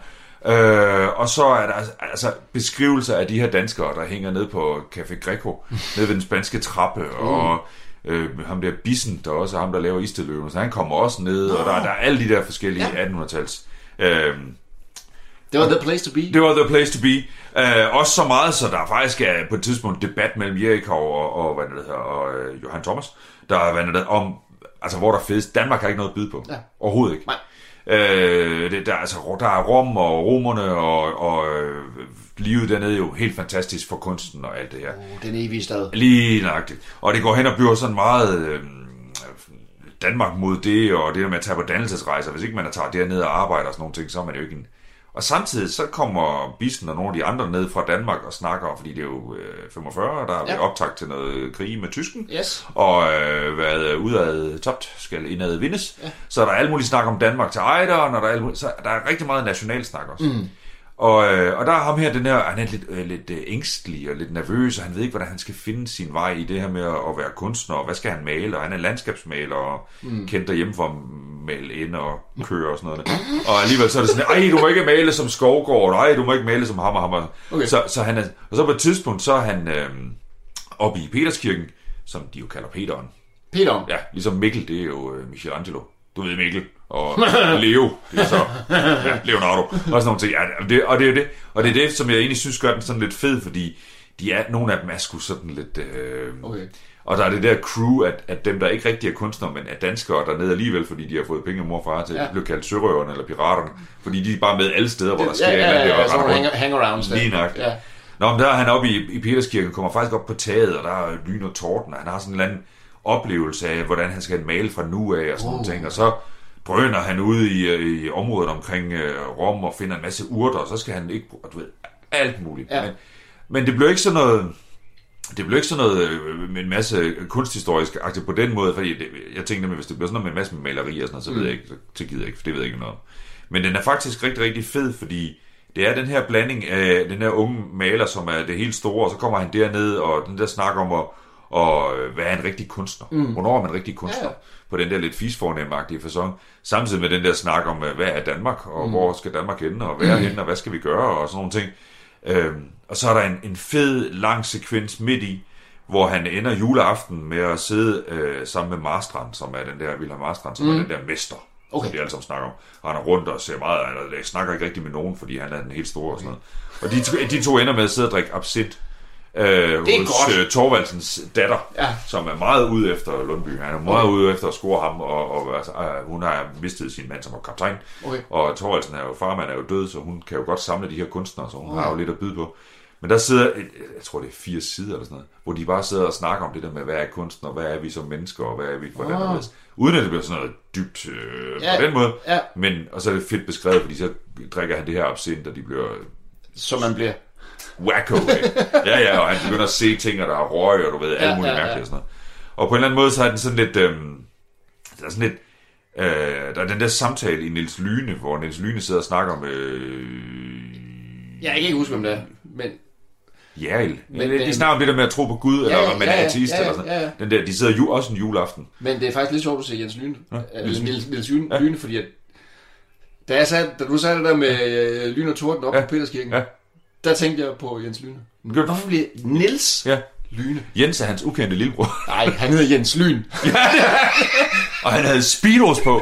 Øh, og så er der altså- altså beskrivelser af de her danskere, der hænger ned på Café Greco, nede ved den spanske trappe, og øh, ham der Bissen, der også er ham, der laver Isteløven, så han kommer også ned, og der, der er alle de der forskellige Ja. 1800-tals. Øh, Det var the place to be. det var the place to be. Uh, også så meget, så der faktisk er på et tidspunkt debat mellem Jericho og, og, hvad det hedder, og uh, Johan Thomas, der er hvad det hedder, om, altså hvor der fedest. Danmark har ikke noget at byde på. Ja. Overhovedet ikke. Nej. Uh, det, der, er altså, der er Rom og romerne og, og øh, livet dernede er jo helt fantastisk for kunsten og alt det her. Oh, den evige stad. Lige nøjagtigt. Og det går hen og bliver sådan meget øh, Danmark mod det, og det der med at tage på dannelsesrejser. Hvis ikke man tager derned og arbejder og sådan nogle ting, så er man jo ikke en... Og samtidig så kommer Bisten og nogle af de andre ned fra Danmark og snakker, fordi det er jo øh, 45, der er Ja. optagt til noget krig med tysken Yes. og øh, været udad tabt skal indad vindes. Ja. Så er der alt muligt snak om Danmark til ejderen, og der er, alt muligt, så der er rigtig meget nationalsnak også. Mm. Og, øh, og der er ham her, den her, han er lidt, øh, lidt øh, ængstelig og lidt nervøs, og han ved ikke, hvordan han skal finde sin vej i det her med at, at være kunstner, og hvad skal han male, og han er landskabsmaler, og mm. kendt derhjemme for at male ind og køre og sådan noget. Og alligevel så er det sådan, ej, du må ikke male som Skovgård, ej, du må ikke male som hammer, hammer. Okay. Så, så han er, og så på et tidspunkt, så er han øh, oppe i Peterskirken, som de jo kalder Peteren. Peter. Ja, ligesom Mikkel, det er jo øh, Michelangelo. Du ved Mikkel. Og Leo, det er så ja, Leonardo. Og sådan nogle ting. Ja, det, og det er det. Og det er det, som jeg egentlig synes gør den sådan lidt fed, fordi de er, nogle af dem er sgu sådan lidt... Øh, Okay. Og der er det der crew, at, at dem, der ikke rigtig er kunstnere, men er danskere dernede alligevel, fordi de har fået penge af mor og far til, Ja. ja. de blev kaldt sørøverne eller piraterne, fordi de er bare med alle steder, hvor der sker Ja, ja, ja, ja, rundt. hang- hangarounds der. Lige nok. Ja. Nå, men der er han oppe i, i Peterskirken, kommer faktisk op på taget, og der er lyn og torden, og han har sådan en eller anden oplevelse af, hvordan han skal male fra nu af, og sådan nogle ting, og så drøner han ude i, øh, i området omkring øh, Rom og finder en masse urter, og så skal han ikke, du ved, alt muligt. Ja. Men, men det blev ikke sådan noget, det blev ikke sådan noget øh, med en masse kunsthistorisk aktivt på den måde, fordi det, jeg tænkte nemlig, hvis det bliver sådan noget med en masse med maleri og sådan noget, så ved jeg ikke, så, så gider jeg ikke, for det ved jeg ikke noget om. Men den er faktisk rigtig, rigtig fed, fordi det er den her blanding af den her unge maler, som er det helt store, og så kommer han derned, og den der snak om at, og hvad er en rigtig kunstner? Mm. Hvornår er man en rigtig kunstner? Ja. På den der lidt fisfornemmagtige fasong. Samtidig med den der snak om, øh, hvad er Danmark, og mm. hvor skal Danmark hen, og hvad er hen, og hvad skal vi gøre, og sådan nogle ting. Øhm, og så er der en, en fed, lang sekvens midt i, hvor han ender juleaften med at sidde øh, sammen med Marstrand, som er den der Wilhelm Marstrand, som mm. er den der mester, okay. som de alle sammen snakker om. Han er rundt og ser meget, eller snakker ikke rigtig med nogen, fordi han er den helt store og sådan noget. Og de, to- de to ender med at sidde og drikke absint. Øh, Det er hos godt. øh, Torvaldsens datter, Ja. som er meget ude efter Lundby. Han er meget ude efter at score ham, og, og altså, øh, hun har mistet sin mand som var kaptajn. Okay. Og Torvaldsen er jo, farmand er jo død, så hun kan jo godt samle de her kunstnere, så hun har jo lidt at byde på. Men der sidder, et, jeg tror det er fire sider eller sådan noget, hvor de bare sidder og snakker om det der med, hvad er kunstner, hvad er vi som mennesker, og hvad er vi, hvordan Ah. er det. Uden at det bliver sådan noget dybt øh, Ja, på den måde. ja. Men, og så er det fedt beskrevet, fordi så drikker han det her absint, og de bliver Så man bliver... wacko. ikke? ja, ja, og han begynder at se ting, og der er røg, og du ved, alt Ja, muligt ja, ja. mærkeligt og sådan noget. Og på en eller anden måde, så er den sådan lidt, øhm, der er sådan lidt, øh, der er den der samtale i Niels Lyne, hvor Niels Lyne sidder og snakker med øh, Ja, jeg kan ikke huske, hvem det er. Men Jarl. Men- de snakker om det der med at tro på Gud, eller ja, om man ja, er ja, ateist, ja, ja, eller sådan ja, ja. Den der, de sidder jo også en juleaften. Men det er faktisk lidt sjovt at se Jens Lyne. Ja, Niels Niels, Lyne. Niels Lyne, Ja. Lyne fordi at, da, jeg sagde, da du sagde det der med øh, Lyn og Torden op Ja. på Peterskirken, Ja. Der tænkte jeg på Jens Lyne. Gør du? Hvorfor bliver Niels Ja. Lyne? Jens er hans ukendte lillebror, Nej, han hedder Jens Lyn. og han havde speedos på.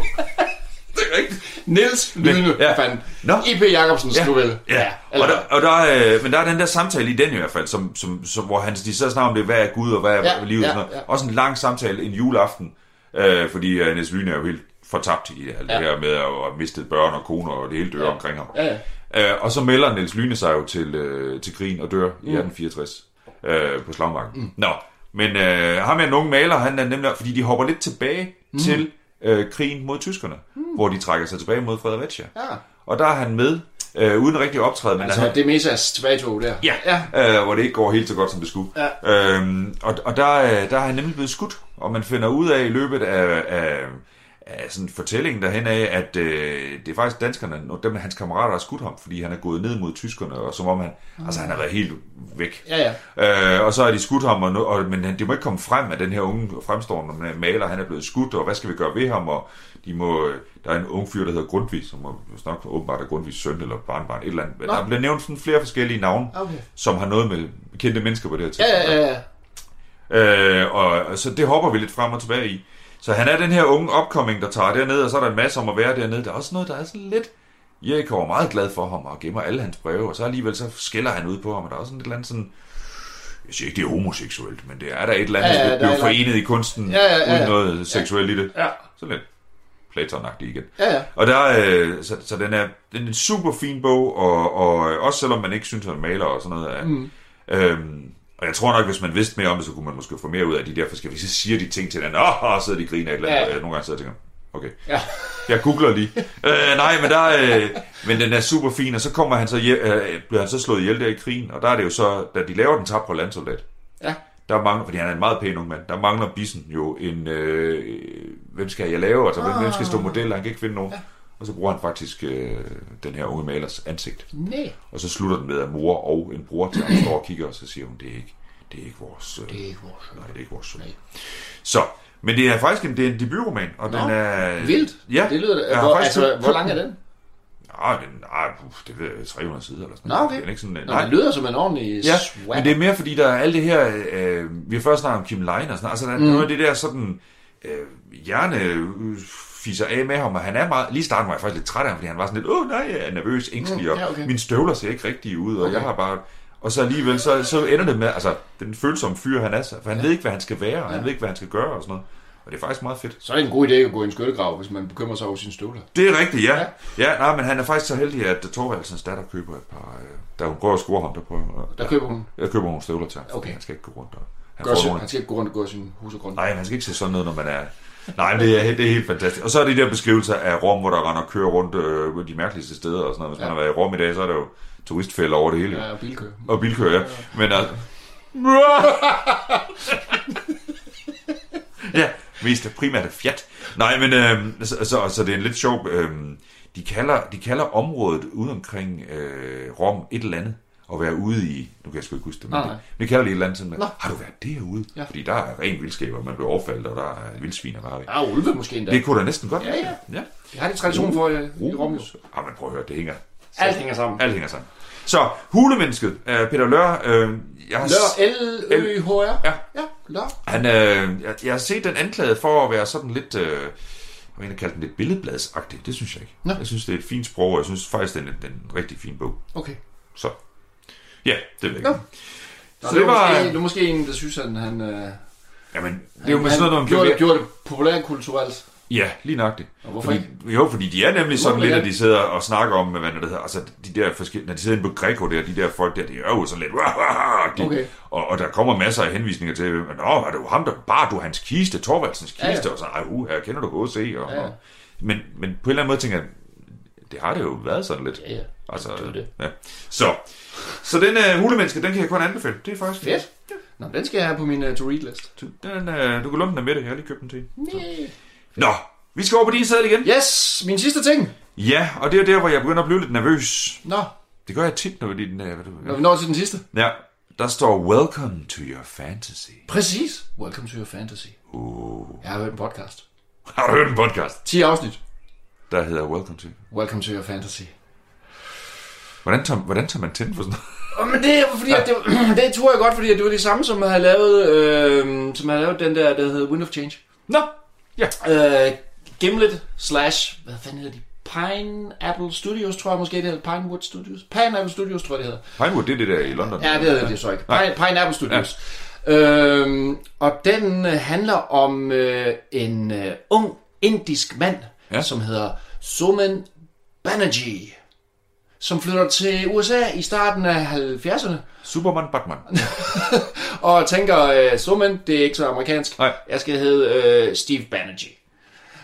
det er rigtigt. Niels Lyne, ja. ja. fandt. Nå. I.P. Jacobsens Ja. novelle. Ja, eller, og der, og der, øh, men der er den der samtale i den i hvert fald, som, som, som, hvor han, de så snakker om det, hvad er Gud og hvad er Ja, ja, livet ja, og sådan noget. ja. Også en lang samtale en juleaften, øh, fordi øh, Niels Lyne er jo helt fortabt i alt Ja. det her med at have mistet børn og koner og det hele dør ja. omkring ham. Ja, ja. Øh, og så melder Niels Lyne sig jo til, øh, til krigen og dør mm. i 1864 øh, på Slagmarken. Mm. Nå, men øh, ham er en ung maler, han er nemlig, fordi de hopper lidt tilbage mm. til øh, krigen mod tyskerne, mm. hvor de trækker sig tilbage mod Fredericia. Ja. Og der er han med, øh, uden rigtig optræde, men Altså, han, det er Mesas tilbagetog der. Ja, ja. Øh, hvor det ikke går helt så godt, som det skulle. Ja. Øhm, og og der, er- der er han nemlig blevet skudt, og man finder ud af i løbet af, af sådan fortællingen derhen af, at øh, det er faktisk danskerne, og dem hans kammerater, har skudt ham, fordi han er gået ned mod tyskerne, og som om han, altså han har været helt væk. Ja, ja. Øh, og så har de skudt ham, og, og, men det må ikke komme frem, at den her unge fremstående maler, han er blevet skudt, og hvad skal vi gøre ved ham, og de må, der er en ung fyr, der hedder Grundtvig, som er nok åbenbart er Grundtvigs søn eller barnbarn, et eller andet. Nå. Der bliver nævnt sådan flere forskellige navne, Okay. som har noget med kendte mennesker på det her Ja, tidspunkt. ja, ja. Øh, og så det hopper vi lidt frem og tilbage i. Så han er den her unge upcoming, der tager derned, og så er der en masse om at være dernede. Der er også noget, der er sådan lidt... Erik er meget glad for ham og gemmer alle hans breve, og så alligevel så skælder han ud på ham, og der er også sådan et eller andet sådan... Jeg siger ikke, det er homoseksuelt, men det er der et eller andet, Ja, ja, ja, der ja, er et forenet i kunsten, Ja, ja, ja, ja. uden noget seksuelt i det. Ja. Så lidt platon igen. Ja, ja. Og der, øh, så, så den, er, den er en super fin bog, og, og øh, også selvom man ikke synes, at han maler og sådan noget, er, mm. øhm, Og jeg tror nok, hvis man vidste mere om det, så kunne man måske få mere ud af de der forskellige. Så siger de ting til den, åh, oh, så sidder de og griner et eller andet. Ja. Ja. Nogle gange sidder jeg og tænker, okay. Ja. Jeg googler lige. øh, nej, men, der, øh, men den er super fin, og så kommer han så, hjem- øh, bliver han så slået ihjel der i krigen, og der er det jo så, da de laver den tabre landsoldat, Ja. der mangler, fordi han er en meget pæn ung mand, der mangler Bissen jo en, øh, hvem skal jeg lave, altså hvem, hvem skal stå model, han kan ikke finde nogen. Ja. Og så bruger han faktisk øh, den her unge malers ansigt. Nej. Og så slutter den med, at mor og en bror til ham står og kigger, og så siger hun, det er ikke, det er ikke vores, øh, Det er ikke vores nej, det er ikke vores. Nej. Så, men det er faktisk en, det er en debutroman, og den er... Vildt. Ja. Det lyder Jeg hvor, faktisk altså, hvor lang er den? Nej, den, nej, det ved jeg, 300 sider eller sådan Nå, okay. Det er ikke sådan, Nå, det lyder som en ordentlig Ja, swag. men det er mere fordi, der er alt det her, øh, vi har først snakket om Kim Leine og sådan noget, altså der er mm. noget af det der sådan, øh, hjerne øh, fiser af med ham, og han er meget, lige starten var jeg faktisk lidt træt af ham, fordi han var sådan lidt, åh nej, jeg er nervøs, ængstelig, og ja, okay. mine støvler ser ikke rigtige ud, og Okay. jeg har bare, og så alligevel, så, så ender det med, altså, den følsomme fyr han er, så- for han ved ikke, hvad han skal være, og han ved ikke, hvad han skal gøre og sådan noget. Og det er faktisk meget fedt. Så er det en god idé at gå i en skyttegrav, hvis man bekymrer sig over sine støvler. Det er rigtigt, ja. Ja, nej, men han er faktisk så heldig, at Torvaldsens datter køber et par, øh, da hun prøver at score ham, der prøver, Der køber hun. jeg køber nogle støvler til ham, Okay. han skal ikke gå rundt og han sin, han skal ikke gå rundt og gå sin hus og grund. Nej, man skal ikke se sådan noget, når man er... Nej, men det er, det er helt fantastisk. Og så er det de der beskrivelser af Rom, hvor der render og kører rundt øh, de mærkeligste steder og sådan noget. Hvis ja. man har været i Rom i dag, så er der jo turistfælder over det hele. Ja, og bilkø. Og bilkører, ja. Men altså... ja, mest primært af fjat. Nej, men øh, så, så, så det er en lidt sjov... Øh, de, kalder, de kalder området ude omkring øh, Rom et eller andet at være ude i, nu kan jeg sgu ikke huske det, men Nej, det, nej. det kalder de et eller andet sådan, med, Nå. har du været derude? Ja. Fordi der er ren vildskab, og man bliver overfaldet, og der er vildsvin og varer. Ja, ulve måske endda. Det kunne da næsten godt Ja, ja. ja. Det har de tradition for øh, i Rom. jo. Ah, men prøv at høre, det hænger. Alt hænger sammen. Alt hænger sammen. Så, Hulemennesket, uh, Peter Lør, øh, jeg har, Lør, L-Ø-H-R. Ja. Ja, Lør. han, øh, jeg, jeg har set den anklaget for at være sådan lidt, øh, jeg egentlig kalde den lidt billedbladsagtig. Det synes jeg ikke. Nå. Jeg synes, det er et fint sprog, og jeg synes faktisk, det er en, det en rigtig fin bog. Okay. Så, ja, det ved jeg ikke. Så det det var... var... Måske, det er måske en, der synes, at han... Øh, Jamen, det er jo med sådan noget, når man gjorde, det, gjorde det populærkulturelt. Ja, lige nøjagtigt. Og hvorfor fordi, Jo, fordi de er nemlig sådan lidt, ikke? at de sidder og snakker om, hvad det hedder, altså de der forskellige, når de sidder inde på Greco der, de der folk der, de er jo sådan lidt, wah, wah, de, Okay. og, og, der kommer masser af henvisninger til, Nå, var det jo ham, der bar du hans kiste, Torvaldsens kiste, Ja, ja, og så, ej, uh, her kender du HC, og, Ja, ja. og, men, men på en eller anden måde tænker jeg, det har det jo været sådan lidt. Ja, ja. Altså, Det er det. Ja. Så, så den uh, hulemenneske, den kan jeg kun anbefale. Det er faktisk Fedt. Nå, den skal jeg have på min uh, to-read-list. Den, uh, du kan låne den af med det, jeg har lige købt den til. Nee. Nå, vi skal over på din sæde igen. Yes, min sidste ting. Ja, og det er der, hvor jeg begynder at blive lidt nervøs. Nå, Det gør jeg tit, når vi den, øh, hvad du, når vi når til den sidste. Ja, der står Welcome to your fantasy. Præcis. Welcome to your fantasy. Uh. Jeg har hørt en podcast. Har du hørt en podcast, 10 afsnit. der hedder Welcome to? Welcome to your fantasy. Hvordan tager, hvordan tager man tændt for sådan noget? Men det er fordi, at det, det tror jeg godt, fordi det var det samme, som havde lavet, øh, som havde lavet den der, der hed Wind of Change. Nå, ja. Øh, Gimlet slash, hvad fanden hedder de? Pineapple Studios, tror jeg måske det hedder. Pinewood Studios. Pineapple Studios, tror jeg det hedder. Pinewood, det er det der i London. Ja, det hedder det så ikke. Pine, Pineapple Studios. Ja. Øhm, og den øh, handler om øh, en øh, ung indisk mand, ja. Ja. som hedder Suman Banerjee, som flytter til USA i starten af 70'erne, Superman Batman. og tænker, øh, Suman, det er ikke så amerikansk, Nej. jeg skal hedde øh, Steve Banerjee.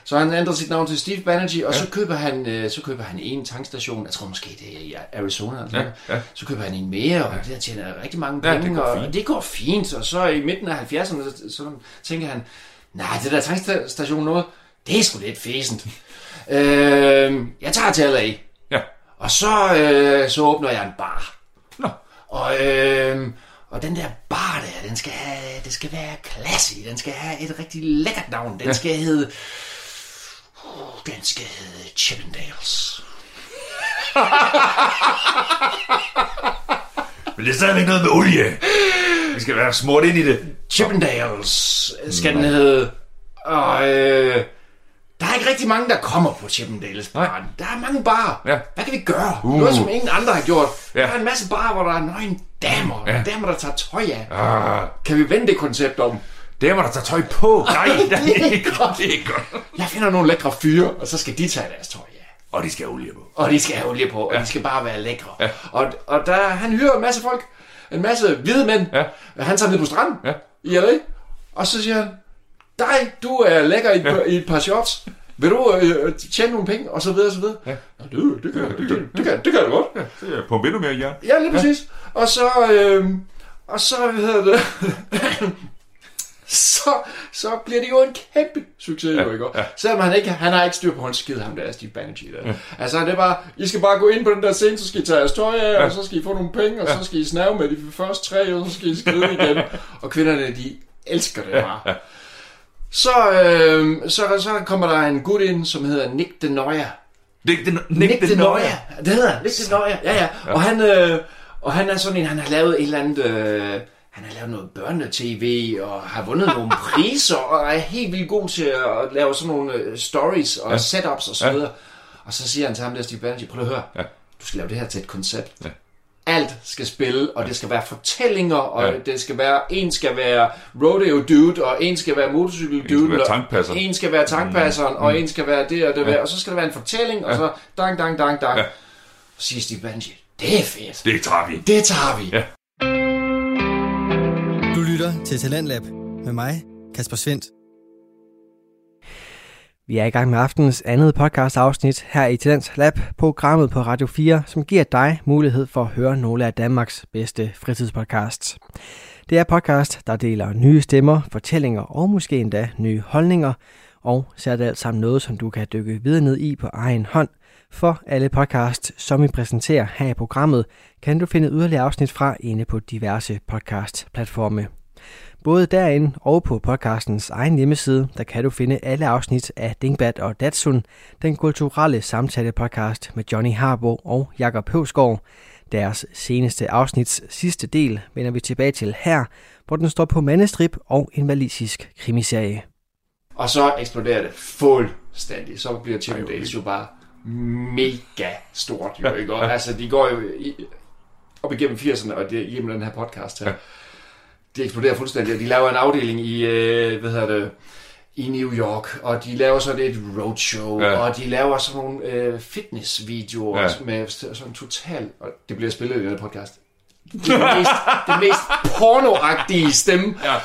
Så han ændrer sit navn til Steve Banerjee, og ja. så køber han øh, så køber han en tankstation, jeg tror måske det er i Arizona, eller Ja, ja. så køber han en mere, og det tjener rigtig mange Ja, penge, det går og fint. det går fint, og så i midten af 70'erne, så, så tænker han, nej, det der tankstation noget, det er sgu lidt fæsent. øh, jeg tager til LA, Ja. Og så, øh, så åbner jeg en bar. Nå. Og, øh, og den der bar der, den skal, have, det skal være classy. Den skal have et rigtig lækkert navn. Den ja. skal hedde... Uh, den skal hedde Chippendales. Men det er stadigvæk noget med olie. Vi skal være smurt ind i det. Chippendales skal den hedde. Og øh, der er ikke rigtig mange, der kommer på Chippendales baren. Der er mange barer. Ja. Hvad kan vi gøre? Uh. Noget, som ingen andre har gjort. Ja. Der er en masse barer, hvor der er nøgen damer. Ja. Damer, der tager tøj af. Ah, Kan vi vende det koncept om? damer, der tager tøj på. Nej, det er ikke godt. Det er ikke godt. Jeg finder nogle lækre fyre, og så skal de tage deres tøj af. Og de skal have olie på. Og de skal have olie på, og de skal bare være lækre. Ja. Og, og der, han hyrer en masse folk. en masse hvide mænd. Ja. Han tager ned på stranden Ja. i LA, og så siger han, dig, du er lækker i, ja. i et par shorts. Vil du øh, tjene nogle penge? Og så videre, og så videre. Ja. Det, det, kan, det, det, det, kan, det jeg da godt. Ja, så jeg endnu mere jern. Ja, lige præcis. Ja. Og så, øh, og så, hvad hedder det, så, så bliver det jo en kæmpe succes, ja. jo, ikke? Ja. Selvom han ikke, han har ikke styr på hans skid, ham der Steve Banerjee der. Ja. Altså, det er bare, I skal bare gå ind på den der scene, så skal I tage jeres tøj af, ja. og så skal I få nogle penge, og ja. så skal I snave med de første tre, og så skal I skrive igen. og kvinderne, de elsker det bare. Ja. Så, øh, så, så kommer der en gut ind, som hedder Nick DeNoia. Nick, den, Nick, Nick DeNoia. Det hedder han. Nick DeNoia. Ja, ja. Og han, øh, og han er sådan en, han har lavet et eller andet... Øh, han har lavet noget børnetv og har vundet nogle priser og er helt vildt god til at lave sådan nogle øh, stories og ja. setups og så videre. Ja. Og så siger han til ham der, Steve Banerjee, prøv at høre, ja. du skal lave det her til et koncept. Ja. Alt skal spille, og det skal være fortællinger, og ja. det skal være, en skal være rodeo dude, og en skal være motorcykel dude, en skal være og en skal være tankpasseren, mm. og en skal være det og det, ja. og så skal der være en fortælling, ja. og så dang, dang, dang, dang. Ja. Så siger Steve Banerjee, det er fedt. Det tager vi. Det tager vi. Ja. Du lytter til Talentlab med mig, Kasper Svendt. Vi er i gang med aftenens andet podcast afsnit her i Talents Lab, programmet på Radio 4, som giver dig mulighed for at høre nogle af Danmarks bedste fritidspodcasts. Det er podcast, der deler nye stemmer, fortællinger og måske endda nye holdninger, og sætter det alt sammen noget, som du kan dykke videre ned i på egen hånd. For alle podcasts, som vi præsenterer her i programmet, kan du finde yderligere afsnit fra inde på diverse podcast-platforme. Både derinde og på podcastens egen hjemmeside, der kan du finde alle afsnit af Dingbat og Datsun, den kulturelle samtale-podcast med Johnny Harbo og Jakob Høvsgaard. Deres seneste afsnits sidste del vender vi tilbage til her, hvor den står på mandestrip og en valisisk krimiserie. Og så eksploderer det fuldstændig. Så bliver Chippendales jo bare mega stort, jo, ikke? Og, altså, de går jo i, op igennem 80'erne, og det er igennem den her podcast her. De eksploderer fuldstændig, og de laver en afdeling i, øh, hvad hedder det, i New York, og de laver sådan et roadshow, ja. og de laver sådan nogle øh, fitnessvideoer ja. med sådan total, og det bliver spillet i den her podcast. Det mest, det mest pornoagtige stemme. Ja.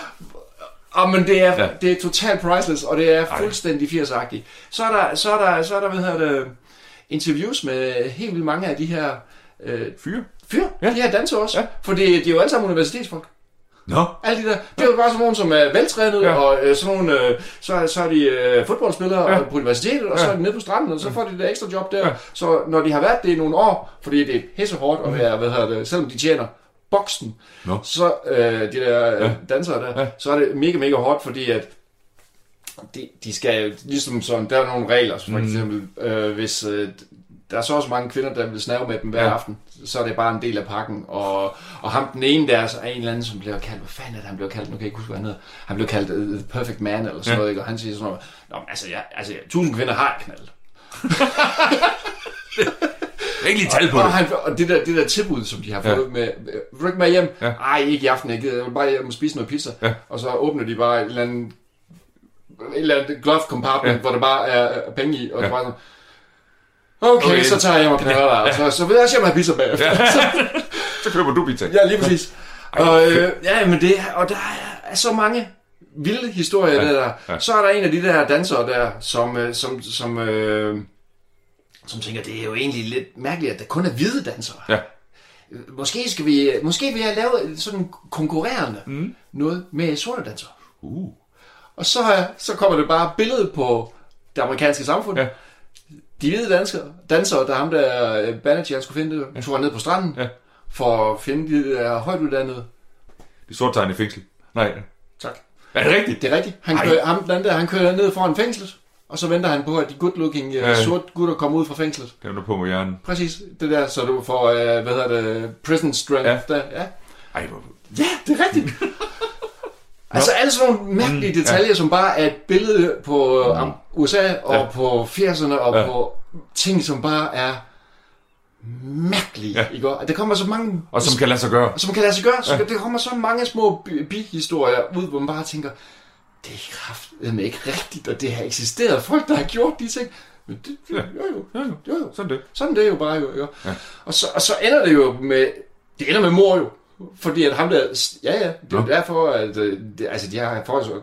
Og men det er, ja. det er totalt priceless, og det er fuldstændig 80'agtigt. Så er der, så er der, så er der, hvad hedder det, interviews med helt vildt mange af de her øh, fyre. Fyre? Ja. De her danser også. Ja. For det, de er jo alle sammen universitetsfolk. Nå. Alle de der. Det er jo bare sådan nogen, som er veltrænet, ja. og øh, sådan nogle, øh, så, så er de øh, fodboldspillere ja. på universitetet, og ja. så er de nede på stranden, og så får de det ekstra job der. Ja. Så når de har været det i nogle år, fordi det er pisse hårdt at være, hvad hedder det, selvom de tjener boksen, no. så øh, de der ja. dansere der, ja. så er det mega, mega hårdt, fordi at de, de skal ligesom sådan, der er nogle regler, for mm. eksempel, øh, hvis øh, der er så også mange kvinder, der vil snave med dem hver ja. aften, så er det bare en del af pakken, og, og ham den ene der er en eller anden, som bliver kaldt, hvad fanden er det, han bliver kaldt, nu kan jeg ikke huske, hvad han hedder, han bliver kaldt uh, The Perfect Man, eller sådan ja. noget, ikke? og han siger sådan noget, Nå, altså, ja, altså, tusind kvinder har jeg knaldet. ikke lige tal på og, det. Og, han, og det der, det der tilbud, som de har fået ja. med, vil du ikke med hjem? Ja. Ej, ikke i aften, jeg, jeg vil bare hjem og spise noget pizza. Ja. Og så åbner de bare et eller andet, et eller andet glove compartment, ja. hvor der bare er penge i, og ja. det bare sådan, Okay, okay, så tager jeg hjem og knaller dig, og så, så vil jeg også hjem og have pizza bagefter. Ja. så køber du pizza. Ja, lige præcis. Ej, og, øh, ja, men det, og der er så mange vilde historier ja, der. Ja. Så er der en af de der dansere der, som, øh, som, som, øh, som tænker, det er jo egentlig lidt mærkeligt, at der kun er hvide dansere. Ja. Måske skal vi, måske vil jeg lave sådan konkurrerende mm. noget med sorte dansere. Uh. Og så, så kommer det bare billedet på det amerikanske samfund. Ja de hvide danskere, dansere, der ham der øh, Banerjee, han skulle finde det, ja. tog ned på stranden, ja. for at finde de der højt uddannede. De sorte tegn i fængsel. Nej. Tak. Er det rigtigt? Det er rigtigt. Han kører, ham, den der, han kører ned foran fængslet, og så venter han på, at de good-looking uh, ja. sorte gutter kommer ud fra fængslet. Det er du på med hjernen. Præcis. Det der, så du får, uh, hvad hedder det, prison strength. Ja. Der. Ja. Ej, hvor... Ja, det er rigtigt. Altså alle sådan nogle mærkelige mm, detaljer, ja. som bare er et billede på mm. USA og ja. på 80'erne og ja. på ting, som bare er mærkelige. Ja. Ikke? Det kommer så mange... Og som kan lade sig gøre. Som kan lade sig gøre. Så ja. Det kommer så mange små bihistorier ud, hvor man bare tænker, det er kraftigt ikke rigtigt, at det har eksisteret. Folk, der har gjort de ting. Men det, ja. jo, jo, jo, jo, jo. Sådan det. Sådan det er jo bare jo. jo. Ja. Og, så, og så ender det jo med, det ender med mor jo. Fordi at ham der... Ja, ja. Det er jo derfor, at... øh, Det, altså, de har så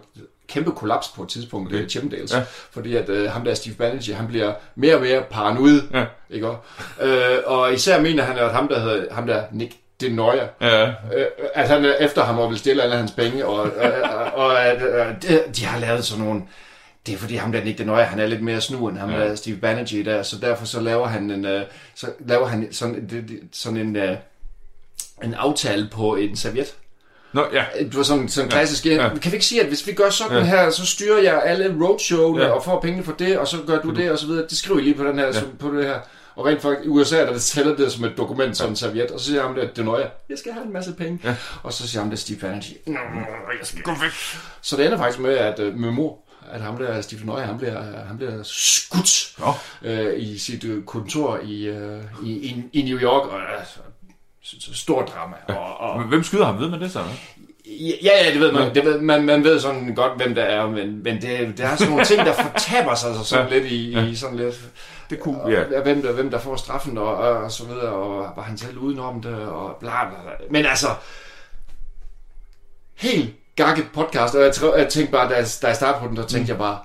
kæmpe kollaps på et tidspunkt, okay. Det er Chippendales. Ja. Fordi at øh, ham der Steve Bannerjee, han bliver mere og mere paranoid. Ja. Ikke også? øh, Og især mener han, at ham der hedder ham der Nick Denoyer, Ja. øh, at han er efter ham og vil stille alle hans penge, og, og, og, og at øh, de, de har lavet sådan nogle... Det er fordi ham der Nick Denoyer, han er lidt mere snu end ham Ja. der Steve Bannerjee der, så derfor så laver han en, øh, så laver han sådan, det, det, sådan en, øh, en aftale på en serviet. Nå, ja. Du var sådan, sådan klassisk, ja. Ja. kan vi ikke sige, at hvis vi gør sådan Ja. her, så styrer jeg alle roadshowene Ja. og får pengene for det, og så gør du det, og så videre. Det skriver I lige på den her, Ja. ja. på det her. Og rent faktisk, i USA der tæller det som et dokument, sådan en serviet, og så siger han det, det er jeg, jeg skal have en masse penge. Ja. Og så siger han det, Steve "Nå, jeg skal Gå væk. så det ender faktisk med, at øh, med mor, at ham der, Stephen Nøje, han bliver, han bliver skudt Nå. øh, i sit øh, kontor i, øh, i, i, i New York, og altså, stort drama. Og, og, Hvem skyder ham? Ved man det så? ja, ja, det ved man. Det ved, man, man ved sådan godt, hvem der er, men, men det, der er sådan nogle ting, der fortaber sig altså sådan Ja. lidt i, i sådan lidt... Det kunne, Og, ja. hvem, der, hvem der får straffen og, og, så videre, og var han selv udenom det, og bla bla bla. Men altså, helt gakket podcast, og jeg, tror, jeg tænkte bare, da jeg, da jeg startede på den, der tænkte jeg bare,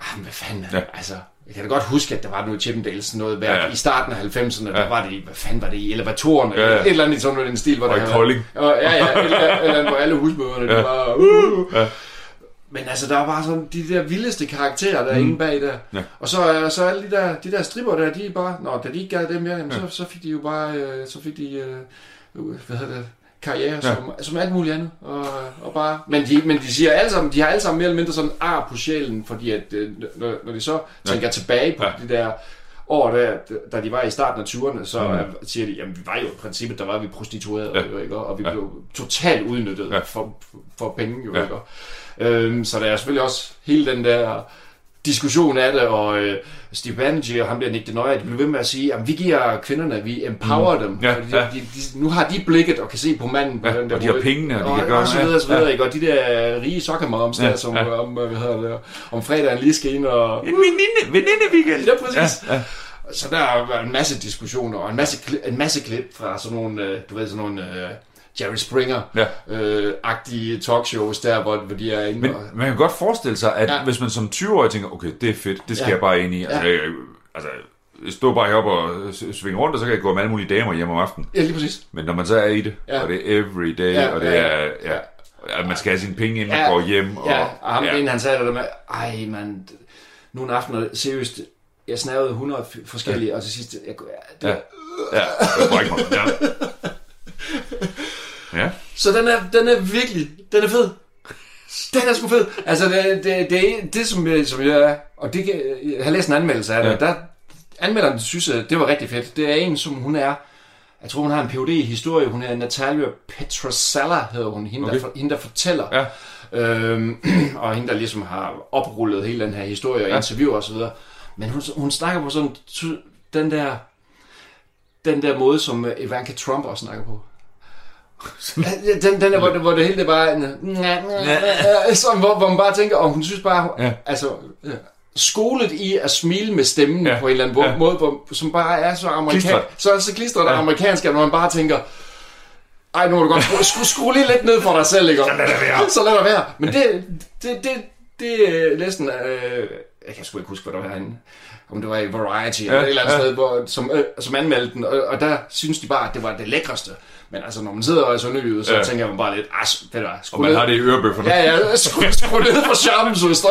ah, hvad fanden, Ja. ja. altså, jeg kan da godt huske, at der var noget Chippendales noget værk Ja, ja, ja. ja. i starten af 90'erne, ja. Ja. der var det, hvad fanden var det, i elevatorerne, Ja, ja, ja. ja. et eller andet i sådan den stil, hvor Og der Kolding. Og, ja, ja, eller, eller hvor alle husmøderne, ja. Ja. det var, uh, Ja. men altså, der var bare sådan de der vildeste karakterer, der er inde bag der. Ja. Og så, øh, så alle de der, de der stripper der, de bare, nå, da de ikke gad dem mere, jamen, så, så fik de jo bare, øh, så fik de, øh, hvad hedder det, karriere Ja. ja. som, som alt muligt andet. Og, og bare, men, de, men de siger alle sammen, de har alle sammen mere eller mindre sådan ar på sjælen, fordi at, øh, når, når de så tænker tilbage på Ja. de der år, der, da de var i starten af 20'erne, så Mm. siger de, jamen vi var jo i princippet, der var vi prostituerede, Ja. ja. ikke? og vi Ja. blev totalt udnyttet Ja. ja. for, for penge, jo, Ja. ikke? Øhm, så der er selvfølgelig også hele den der diskussion af det, og øh, Steve Bannerjee og ham der Nick Denoyer, de bliver ved med at sige, at vi giver kvinderne, vi empower mm. dem. Ja, de, ja. de, de, nu har de blikket og kan se på manden på Ja, den der og de har pengene, og de og, kan gøre og så videre, og så videre, ja. ikke? Og de der rige soccer moms Ja, der, som ja. om, hvad hedder det, om fredagen lige skal ind og... En veninde, veninde weekend. Ja, præcis. Ja, ja. Så der været en masse diskussioner, og en masse, en masse klip fra sådan nogle, øh, du ved, sådan nogle øh, Jerry Springer-agtige Ja. talkshows der, hvor, hvor de er inde Men og... man kan godt forestille sig, at ja. Hvis man som 20-årig tænker, okay, det er fedt, det skal ja. Jeg bare ind i. Altså, Ja. jeg, altså står bare heroppe og svinge rundt, og så kan jeg gå med alle mulige damer hjem om aftenen. Ja, lige præcis. Men når man så er i det, ja. Og det er every day, Ja, og det ja, er, ja. at man skal have sine penge, inden man Ja. går hjem. Og, Ja, og ham ja. ja. han sagde det der med, ej man, nogle aftener, seriøst, jeg snavede 100 f- forskellige, ja. og til sidst, jeg, det, Ja. ja. Ja, jeg brækker mig. Ja. ja. Så den er, den er virkelig, den er fed. Den er sgu fed. Altså, det, det, det, er det som, jeg- som jeg er, og det jeg har læst en anmeldelse af det, Ja. der anmelderen synes, at det var rigtig fedt. Det er en, som hun er, jeg tror, hun har en Ph.D. i historie, hun er Natalia Petrosella, hedder hun, hende, Okay. der, hende der fortæller. Ja. Øhm, og hende, der ligesom har oprullet hele den her historie og Ja. interviewer og så videre. Men hun, hun snakker på sådan, den der, den der måde, som Ivanka Trump også snakker på. Den, den der, hvor, det- hvor det hele det bare er en, som, hvor, hvor man bare tænker, og hun synes bare, Ja. altså, ja, skolet i at smile med stemmen Ja. på en eller anden Ja. måde, hvor, som bare er så amerikansk, så, så klistret Ja. amerikansk, at man bare tænker, ej, nu må du godt skrue, skrue, skrue lige lidt ned for dig selv, ikke? Så lad det være. Så lad det være. Men det, det, det, det er næsten, øh, jeg kan sgu ikke huske, hvad der var herinde. Om det var i Variety eller Ja, et eller andet ja. sted, hvor, som, øh, som anmeldte den, og, og der synes de bare, at det var det lækreste. Men altså, når man sidder og er så ny så Ja. ja. tænker man bare lidt, ah, ved du hvad, Og man ned. har det i ørebøfferne. Ja, ja, skru, skru ned for charmen, søster.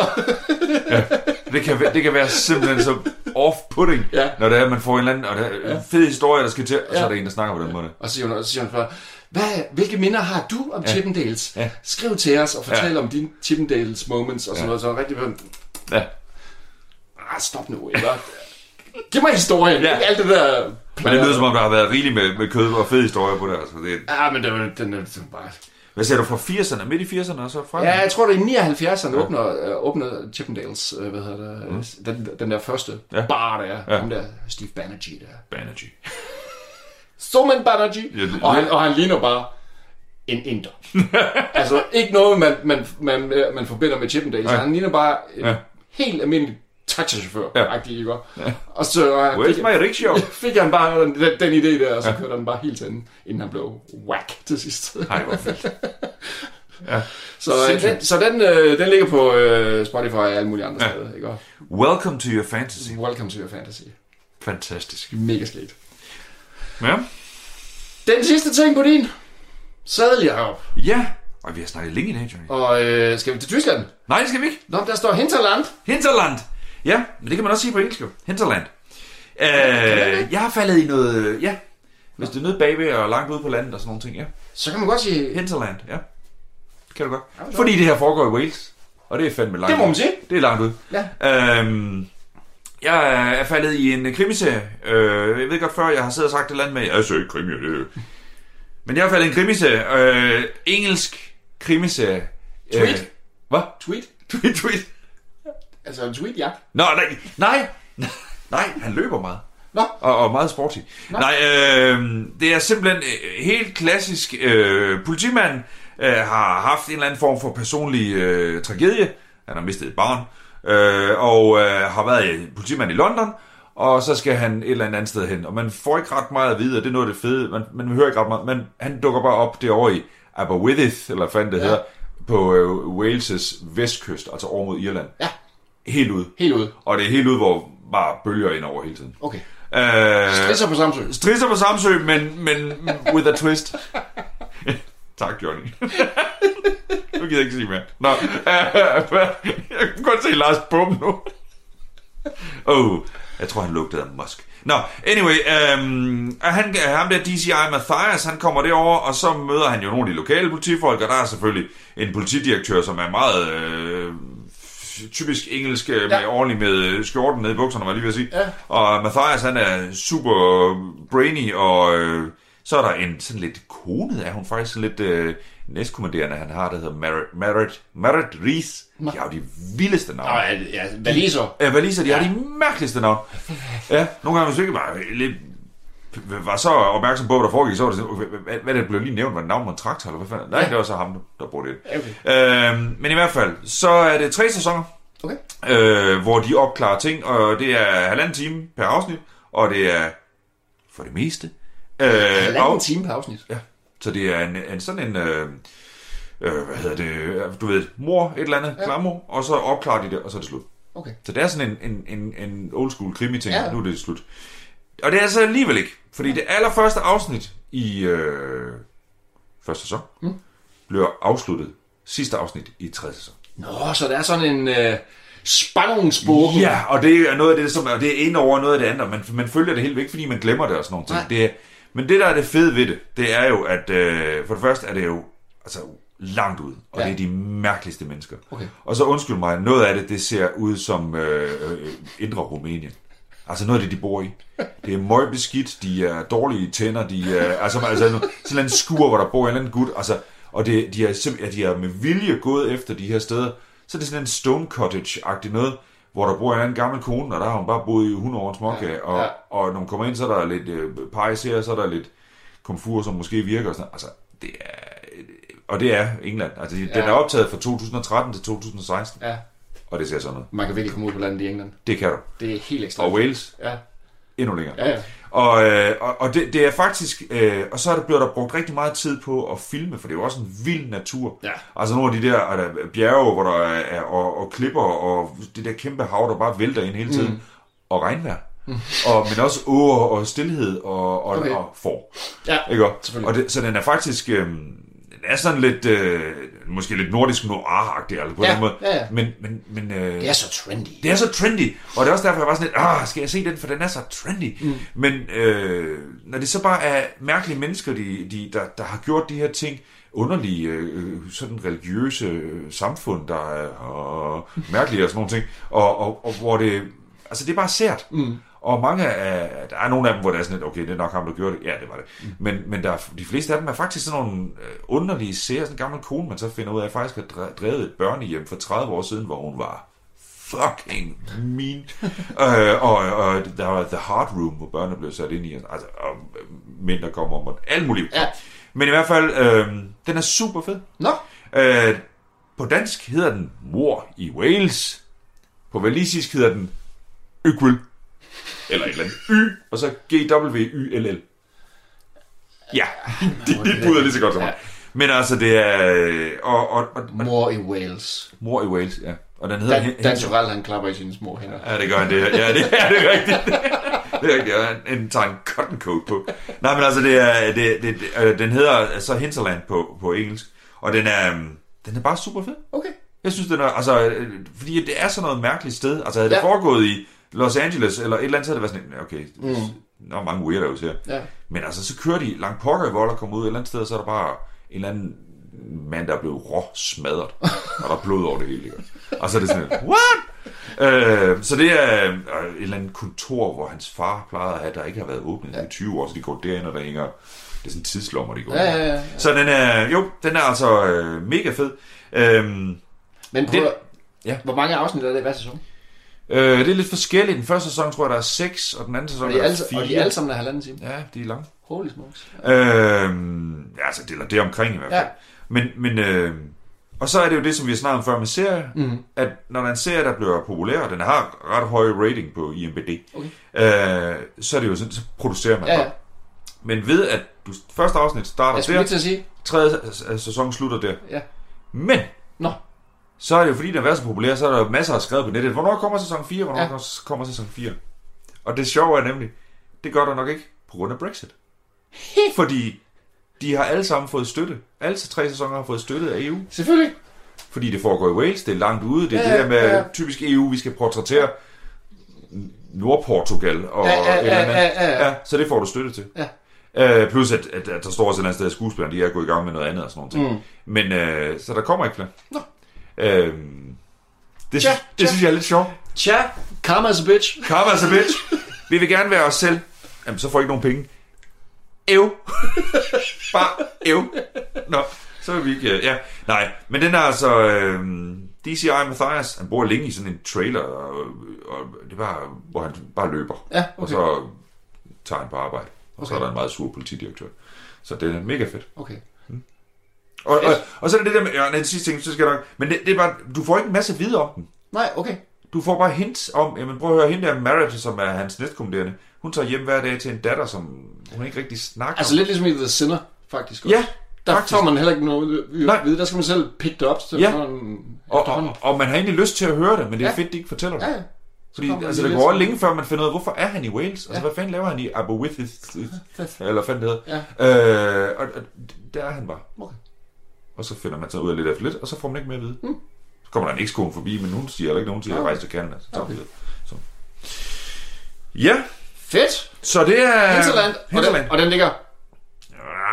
Det, kan, være- det kan være simpelthen så off-putting, Ja. når det er, at man får en eller anden og det er en fed historie, der skal til, og så Ja. er der en, der snakker på den måde. Og så siger hun, så siger hun bare, hvad, hvilke minder har du om Ja. ja. Chippendales? Ja. Skriv til os og fortæl Ja. om dine Chippendales moments og sådan Ja. noget. Så rigtig Ja. ah, stop nu, ikke? Giv mig historien, Ja. ja. alt det der... Men det lyder som om, der har været rigeligt med, med kød og fed historie på det. Altså. det Ja, men det, den er den er bare... hvad siger du fra 80'erne? Midt i 80'erne og så frem? Ja, jeg tror, det er i 79'erne åbner, øh, åbner Chippendales, øh, hvad hedder det, mm. den, den der første Ja. ja. bar, der er. Ja. Ja. Ham der Steve Banerjee der. Banerjee. Suman Banerjee. Ja, det- og, han, og han ligner bare en inder. altså, ikke noget, man, man, man, man forbinder med Chippendales. Nej. Han ligner bare en Ja. helt almindelig taxachauffør, Ja. ikke? Ja. Og så Where's fik, my rickshaw? fik han bare den, den, den idé der, og så ja. kørte han bare helt til inden han blev whack til sidst. Nej, hvor fedt. Ja. Så, øh, Sindssygt. den, så den, øh, den ligger på øh, Spotify og alle mulige andre Ja. steder. Ikke? Welcome to your fantasy. Welcome to your fantasy. Fantastisk. Mega skægt. Ja. Den sidste ting på din sadel herop. Ja. Og vi har snakket længe i dag, Johnny. Og øh, skal vi til Tyskland? Nej, det skal vi ikke. Nå, der står Hinterland. Hinterland. Ja, men det kan man også sige på engelsk jo. Hinterland. Øh, jeg har faldet i noget... Ja, hvis det er noget bagved og langt ude på landet og sådan nogle ting, ja. Så kan man godt sige... Hinterland, ja. Det kan du godt. Ja, Fordi det her foregår i Wales. Og det er fandme langt Det må man sige. Det er langt ud. Ja. Øhm, jeg er faldet i en krimiserie. Øh, jeg ved godt før, jeg har siddet og sagt et eller andet med, jeg så ikke krimi, det er Men jeg er faldet i en krimiserie. Øh, engelsk krimiserie. Tweet? Øh, hvad? Tweet. Tweet, tweet. Altså en tweet, ja. Nå, nej, nej, nej, han løber meget. Nå. Og, og meget sporty. Nå. Nej, øh, det er simpelthen øh, helt klassisk. Øh, politimanden øh, har haft en eller anden form for personlig øh, tragedie. Han har mistet et barn. Øh, og øh, har været politimand i London. Og så skal han et eller andet sted hen. Og man får ikke ret meget at vide, og det er noget af det fede. Man, man hører ikke ret meget. Men han dukker bare op derovre i Aberystwyth, eller hvad fanden det ja. hedder, på øh, Wales' vestkyst, altså over mod Irland. Ja, Helt ud. helt ude. Og det er helt ud, hvor bare bølger ind over hele tiden. Okay. Øh, Strisser på Samsø. Strisser på Samsø, men, men with a twist. tak, Johnny. nu gider jeg ikke sige mere. Nå, øh, jeg kan godt se Lars Bum nu. oh, jeg tror, han lugtede af musk. Nå, anyway, øhm, han, ham der DCI Mathias, han kommer derover og så møder han jo nogle af de lokale politifolk, og der er selvfølgelig en politidirektør, som er meget øh, typisk engelsk, ja. med ordentligt med øh, skjorten nede i bukserne, var jeg lige ved at sige. Ja. Og Mathias, han er super brainy, og øh, så er der en sådan lidt kone, er hun faktisk sådan lidt øh, næstkommanderende, han har, der hedder Marit, Marit, Marit Ries. De har jo de vildeste navne. Nå, ja, ja, valiser. Ja, valiser, de ja. har de mærkeligste navne. Ja, nogle gange, hvis du ikke var lidt var så opmærksom på, hvad der foregik, så var det sådan, okay, hvad, hvad det blev lige nævnt, var det navn på en traktor, eller hvad fanden? Nej, det var så ham, der brugte det. Okay. Øhm, men i hvert fald, så er det tre sæsoner, Okay. øh, hvor de opklarer ting, og det er halvanden time per afsnit, og det er for det meste. Øh, Halvanden og, time per afsnit. ja, så det er en, en sådan en, øh, øh, hvad hedder det, du ved, mor, et eller andet, ja. klammer, og så opklarer de det, og så er det slut. Okay. Så det er sådan en, en, en, en old school krimi ting, ja. Ja. nu er det slut. Og det er så alligevel ikke, fordi det allerførste afsnit i øh, første sæson mm. bliver afsluttet sidste afsnit i tredje sæson. Nå, så der er sådan en øh, spændingsbogen. Ja, og det er noget af det, som og det er ind over noget af det andet, man, man følger det helt væk, fordi man glemmer det og sådan nogle ting. Nej. Det er, men det, der er det fede ved det, det er jo, at øh, for det første er det jo altså, langt ud, og. Ja. det er de mærkeligste mennesker. Okay. Og så undskyld mig, noget af det, det ser ud som øh, øh, indre Rumænien. Altså noget af det, de bor i. Det er møgbeskidt, de er dårlige tænder, de er, altså, altså sådan en skur, hvor der bor en eller anden gut, altså, og det, de, er simpelthen, de er med vilje gået efter de her steder. Så er det sådan en stone cottage-agtig noget, hvor der bor en anden gammel kone, og der har hun bare boet i 100 år en småkage, Ja, og, ja. og når hun kommer ind, så er der lidt øh, pejs her, så er der lidt komfur, som måske virker og sådan. Altså, det er, og det er England. Altså, den Ja. er optaget fra 2013 til 2016, Ja, og det ser sådan ud. man kan virkelig komme ud på landet i England. Det kan du. Det er helt ekstremt. Og Wales, Ja, endnu længere. ja, ja. Og, øh, og, og det, det er faktisk, øh, og så er der blevet der brugt rigtig meget tid på at filme, for det er jo også en vild natur. Ja. Altså nogle af de der, er der bjerge, hvor der er, og, og klipper, og det der kæmpe hav, der bare vælter ind hele tiden, mm. og regnvejr. Mm. Og, men også åer og stillhed og, og, okay. Og får. Ja, Ikke? Og det, så den er faktisk, øh, er sådan lidt, øh, måske lidt nordisk noir-agtig, altså på Ja, den måde. ja, ja. Men, men, men øh, Det er så trendy. det er så trendy, og det er også derfor, jeg var sådan lidt, ah, skal jeg se den, for den er så trendy. Mm. Men øh, når det så bare er mærkelige mennesker, de, de, der, der har gjort de her ting, underlige, øh, sådan religiøse øh, samfund, der er øh, mærkelige og sådan nogle ting, og, og, og hvor det, altså det er bare sært. Mm. Og mange af, der er nogle af dem, hvor det er sådan lidt, okay, det er nok ham, der gjorde det. Ja, det var det. Mm. Men, men der, er- de fleste af dem er faktisk sådan nogle øh, underlige serier, sådan en gammel kone, man så finder ud af, at faktisk har dre- drevet et børnehjem for 30 år siden, hvor hun var fucking mean. øh, og, og der var The Hard Room, hvor børnene blev sat ind i, altså, og mænd, der kommer om, og alt muligt. Ja. Men i hvert fald, øh, den er super fed. Nå, Øh, på dansk hedder den Mor i Wales. På walisisk hedder den Økvil. Eller et eller andet. Y, og så G-W-Y-L-L. Ja, de, de bryder lige så godt som mig. Men altså, det er... øh, Og, og, og, Mor i Wales. mor i Wales, ja. Og den hedder... Dan, Dan Torell, han klapper i sine små hænder. Ja, det gør han det. Ja, det, ja, det er rigtigt. Det er rigtigt. Ja, en tager en cotton coat på. Nej, men altså, det er, det, det, det, øh, den hedder så Hinterland på, på engelsk. Og den er, øhm, den er bare super fed. Okay. Jeg synes, den er, altså, øh, fordi det er sådan noget mærkeligt sted. Altså, havde det Ja. foregået i Los Angeles, eller et eller andet, så havde det været sådan, okay, mm. der er mange weirdos her. Ja. Men altså, så kører de langt pokker i vold og kommer ud et eller andet sted, og så er der bare en eller anden mand, der er blevet rå smadret, og der er blod over det hele. Ikke? Og så er det sådan, what? Øh, så det er øh, et eller andet kontor, hvor hans far plejede at have, der ikke har været åbnet ja. i 20 år, så de går derind, og der hænger, det er sådan en tidslommer, de går Ja, i. ja, ja. Så den er, jo, den er altså øh, mega fed. Øhm, Men på, Det- ja. hvor mange afsnit er det i hver sæson? Øh, det er lidt forskelligt. Den første sæson tror jeg, der er 6, og den anden sæson Og er de, der alle, er og de 4. er alle sammen er halvanden time. Ja, de er lange. Holy smokes. Ja, altså, det er det er omkring i hvert fald. Ja. Men, men øh, og så er det jo det, som vi har snakket om før med serier, mm. at når der er en serie, der bliver populær, og den har ret høj rating på IMDb, Okay. øh, så er det jo sådan, så producerer man Ja, ja. Men ved, at du, første afsnit starter der, til at sige. tredje sæson slutter der. Ja. Men, Nå. Så er det jo fordi, den har været så populær, så er der masser af skrevet på nettet. Hvornår kommer sæson 4? Hvornår Ja. ja. kommer sæson 4? Og det sjove er nemlig, det gør der nok ikke på grund af Brexit. fordi de har alle sammen fået støtte. Alle tre sæsoner har fået støtte af EU. Selvfølgelig. Fordi det foregår i Wales, det er langt ude. Det er Ja, ja, det der med ja, ja. typisk EU, vi skal portrættere Nordportugal og Ja, ja, andet. ja, ja, ja. ja, så det får du støtte til. Ja. Øh, plus at, at, at, der står også et eller andet sted, at skuespillerne de er gået i gang med noget andet og sådan noget. Mm. Men øh, så der kommer ikke flere. Nå. Øh, det, Tja, synes, tja. det synes jeg er lidt sjovt. Tja, karma is a bitch. Karma is a bitch. Vi vil gerne være os selv. Jamen, så får I ikke nogen penge. Ev. Bare ev. Nå, så vil vi ikke... øh, Ja, nej. Men den er altså... Øh, DCI Matthias, han bor længe i sådan en trailer, og, og det er bare, hvor han bare løber. Ja, Og okay. så tager han på arbejde. Og så Okay. er der en meget sur politidirektør. Så det er mega fedt. Okay. Og, og, og så er det det der med... Ja, den sidste ting, så skal jeg nok... Men det, det er bare... Du får ikke en masse vide om den. Nej, okay. Du får bare hints om, jamen prøv at høre, hende der Meredith, som er hans næstkommanderende, hun tager hjem hver dag til en datter, som hun ikke rigtig snakker Altså om. lidt ligesom i The Sinner, faktisk. Ja, Der faktisk. får man heller ikke noget at vide. Der skal man selv pick det op. Så Ja. sådan, og, og, og, man har egentlig lyst til at høre det, men det er Ja. fedt, de ikke fortæller det. Ja, ja. Fordi altså, det går længe før, man finder ud af, hvorfor er han i Wales? Altså, Ja. hvad fanden laver han i Aberystwyth? Eller hvad fanden det hedder? Øh, og, og, der er han bare. Okay. Og så finder man så ud af lidt efter lidt, og så får man ikke mere at vide. Mm. Så kommer der en ekskone forbi, men hun siger heller ikke nogen til at rejse til Canada. Så tager Okay. okay. så. Ja, Fedt. så det er... Hinterland. Og, Hinterland. den, og den ligger...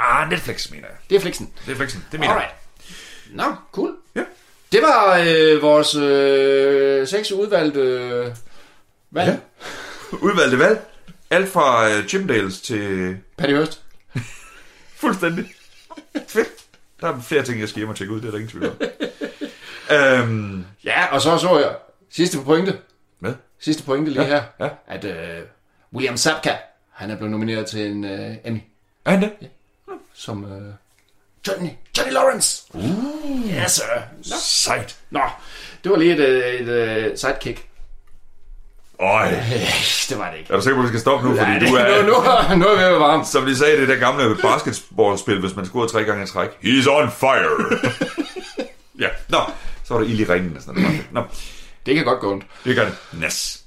Ah, Netflix, mener jeg. Det er Flixen. Netflixen, det mener Alright. Nå, cool. Ja. Det var øh, vores øh, seks udvalgte øh, valg. Ja. Jeg. Udvalgte valg. Alt fra uh, Chimdales til... Patty Hearst. Fuldstændig. Fedt. Der er flere ting, jeg skal hjem og tjekke ud, det er der ingen tvivl om. øhm, Ja, og så så jeg sidste pointe. hvad? Sidste pointe lige Ja, her. ja. At øh, William Sapka, han er blevet nomineret til en øh, Emmy. Er han det? Som øh, Johnny, Johnny Lawrence. Uh. Yes, sir. Nå. Sejt. Nå, det var lige et, øh, et, et sidekick. Øj. det var det ikke. Er du sikker på, at vi skal stoppe nu? Fordi du det, er... nu, nu, nu er vi ved varmt. Som de sagde i det der gamle basketballspil, hvis man scorede tre gange i træk. He's on fire. ja, nå. Så var der ild i ringen og sådan noget. Nå, Det kan godt gå ondt. det gør det. Nas.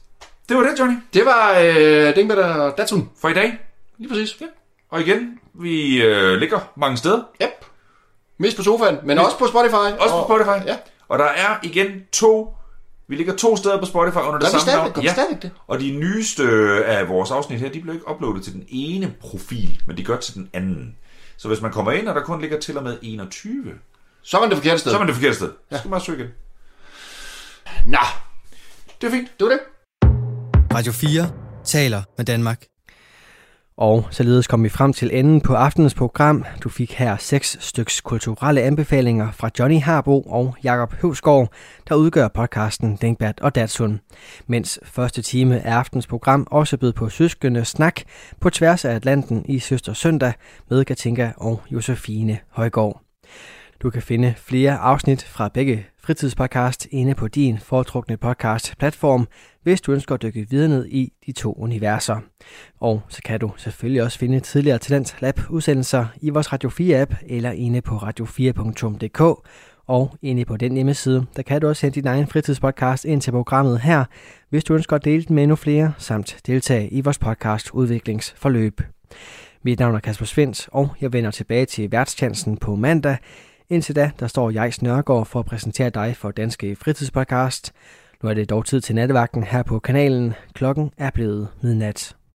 Det var det, Johnny, Det var øh, Dingbetter Datsun. for i dag. Lige præcis. Ja. Og igen, vi øh, ligger mange steder. Yep. Mest på sofaen, men også på Spotify. Også på og, Spotify. Ja. Og der er igen to... Vi ligger to steder på Spotify under det Gør samme navn. gør vi stadigvæk det? Og de nyeste af vores afsnit her, de bliver ikke uploadet til den ene profil, men de gør til den anden. Så hvis man kommer ind, og der kun ligger til og med 21, Så er man det forkerte sted. så er man det forkerte sted. Så skal man søge igen. Nå, Det er fint. det var det. Radio 4 taler med Danmark. Og således kom vi frem til enden på aftenens program. Du fik her seks styks kulturelle anbefalinger fra Johnny Harbo og Jakob Høvsgaard, der udgør podcasten Denkbert og Datsun. Mens første time af aftens program også bød på søskende snak på tværs af Atlanten i Søster Søndag med Katinka og Josefine Højgaard. Du kan finde flere afsnit fra begge fritidspodcast inde på din foretrukne podcast platform hvis du ønsker at dykke videre ned i de to universer. Og så kan du selvfølgelig også finde tidligere Talents Lab udsendelser i vores Radio 4 app eller inde på radio4.dk. Og inde på den hjemmeside, der kan du også sende din egen fritidspodcast ind til programmet her, hvis du ønsker at dele den med endnu flere, samt deltage i vores podcast udviklingsforløb. Mit navn er Kasper Svens, og jeg vender tilbage til værtschancen på mandag. Indtil da, der står jeg Nørgaard for at præsentere dig for Danske Fritidspodcast. Nu er det dog tid til nattevagten her på kanalen. Klokken er blevet midnat.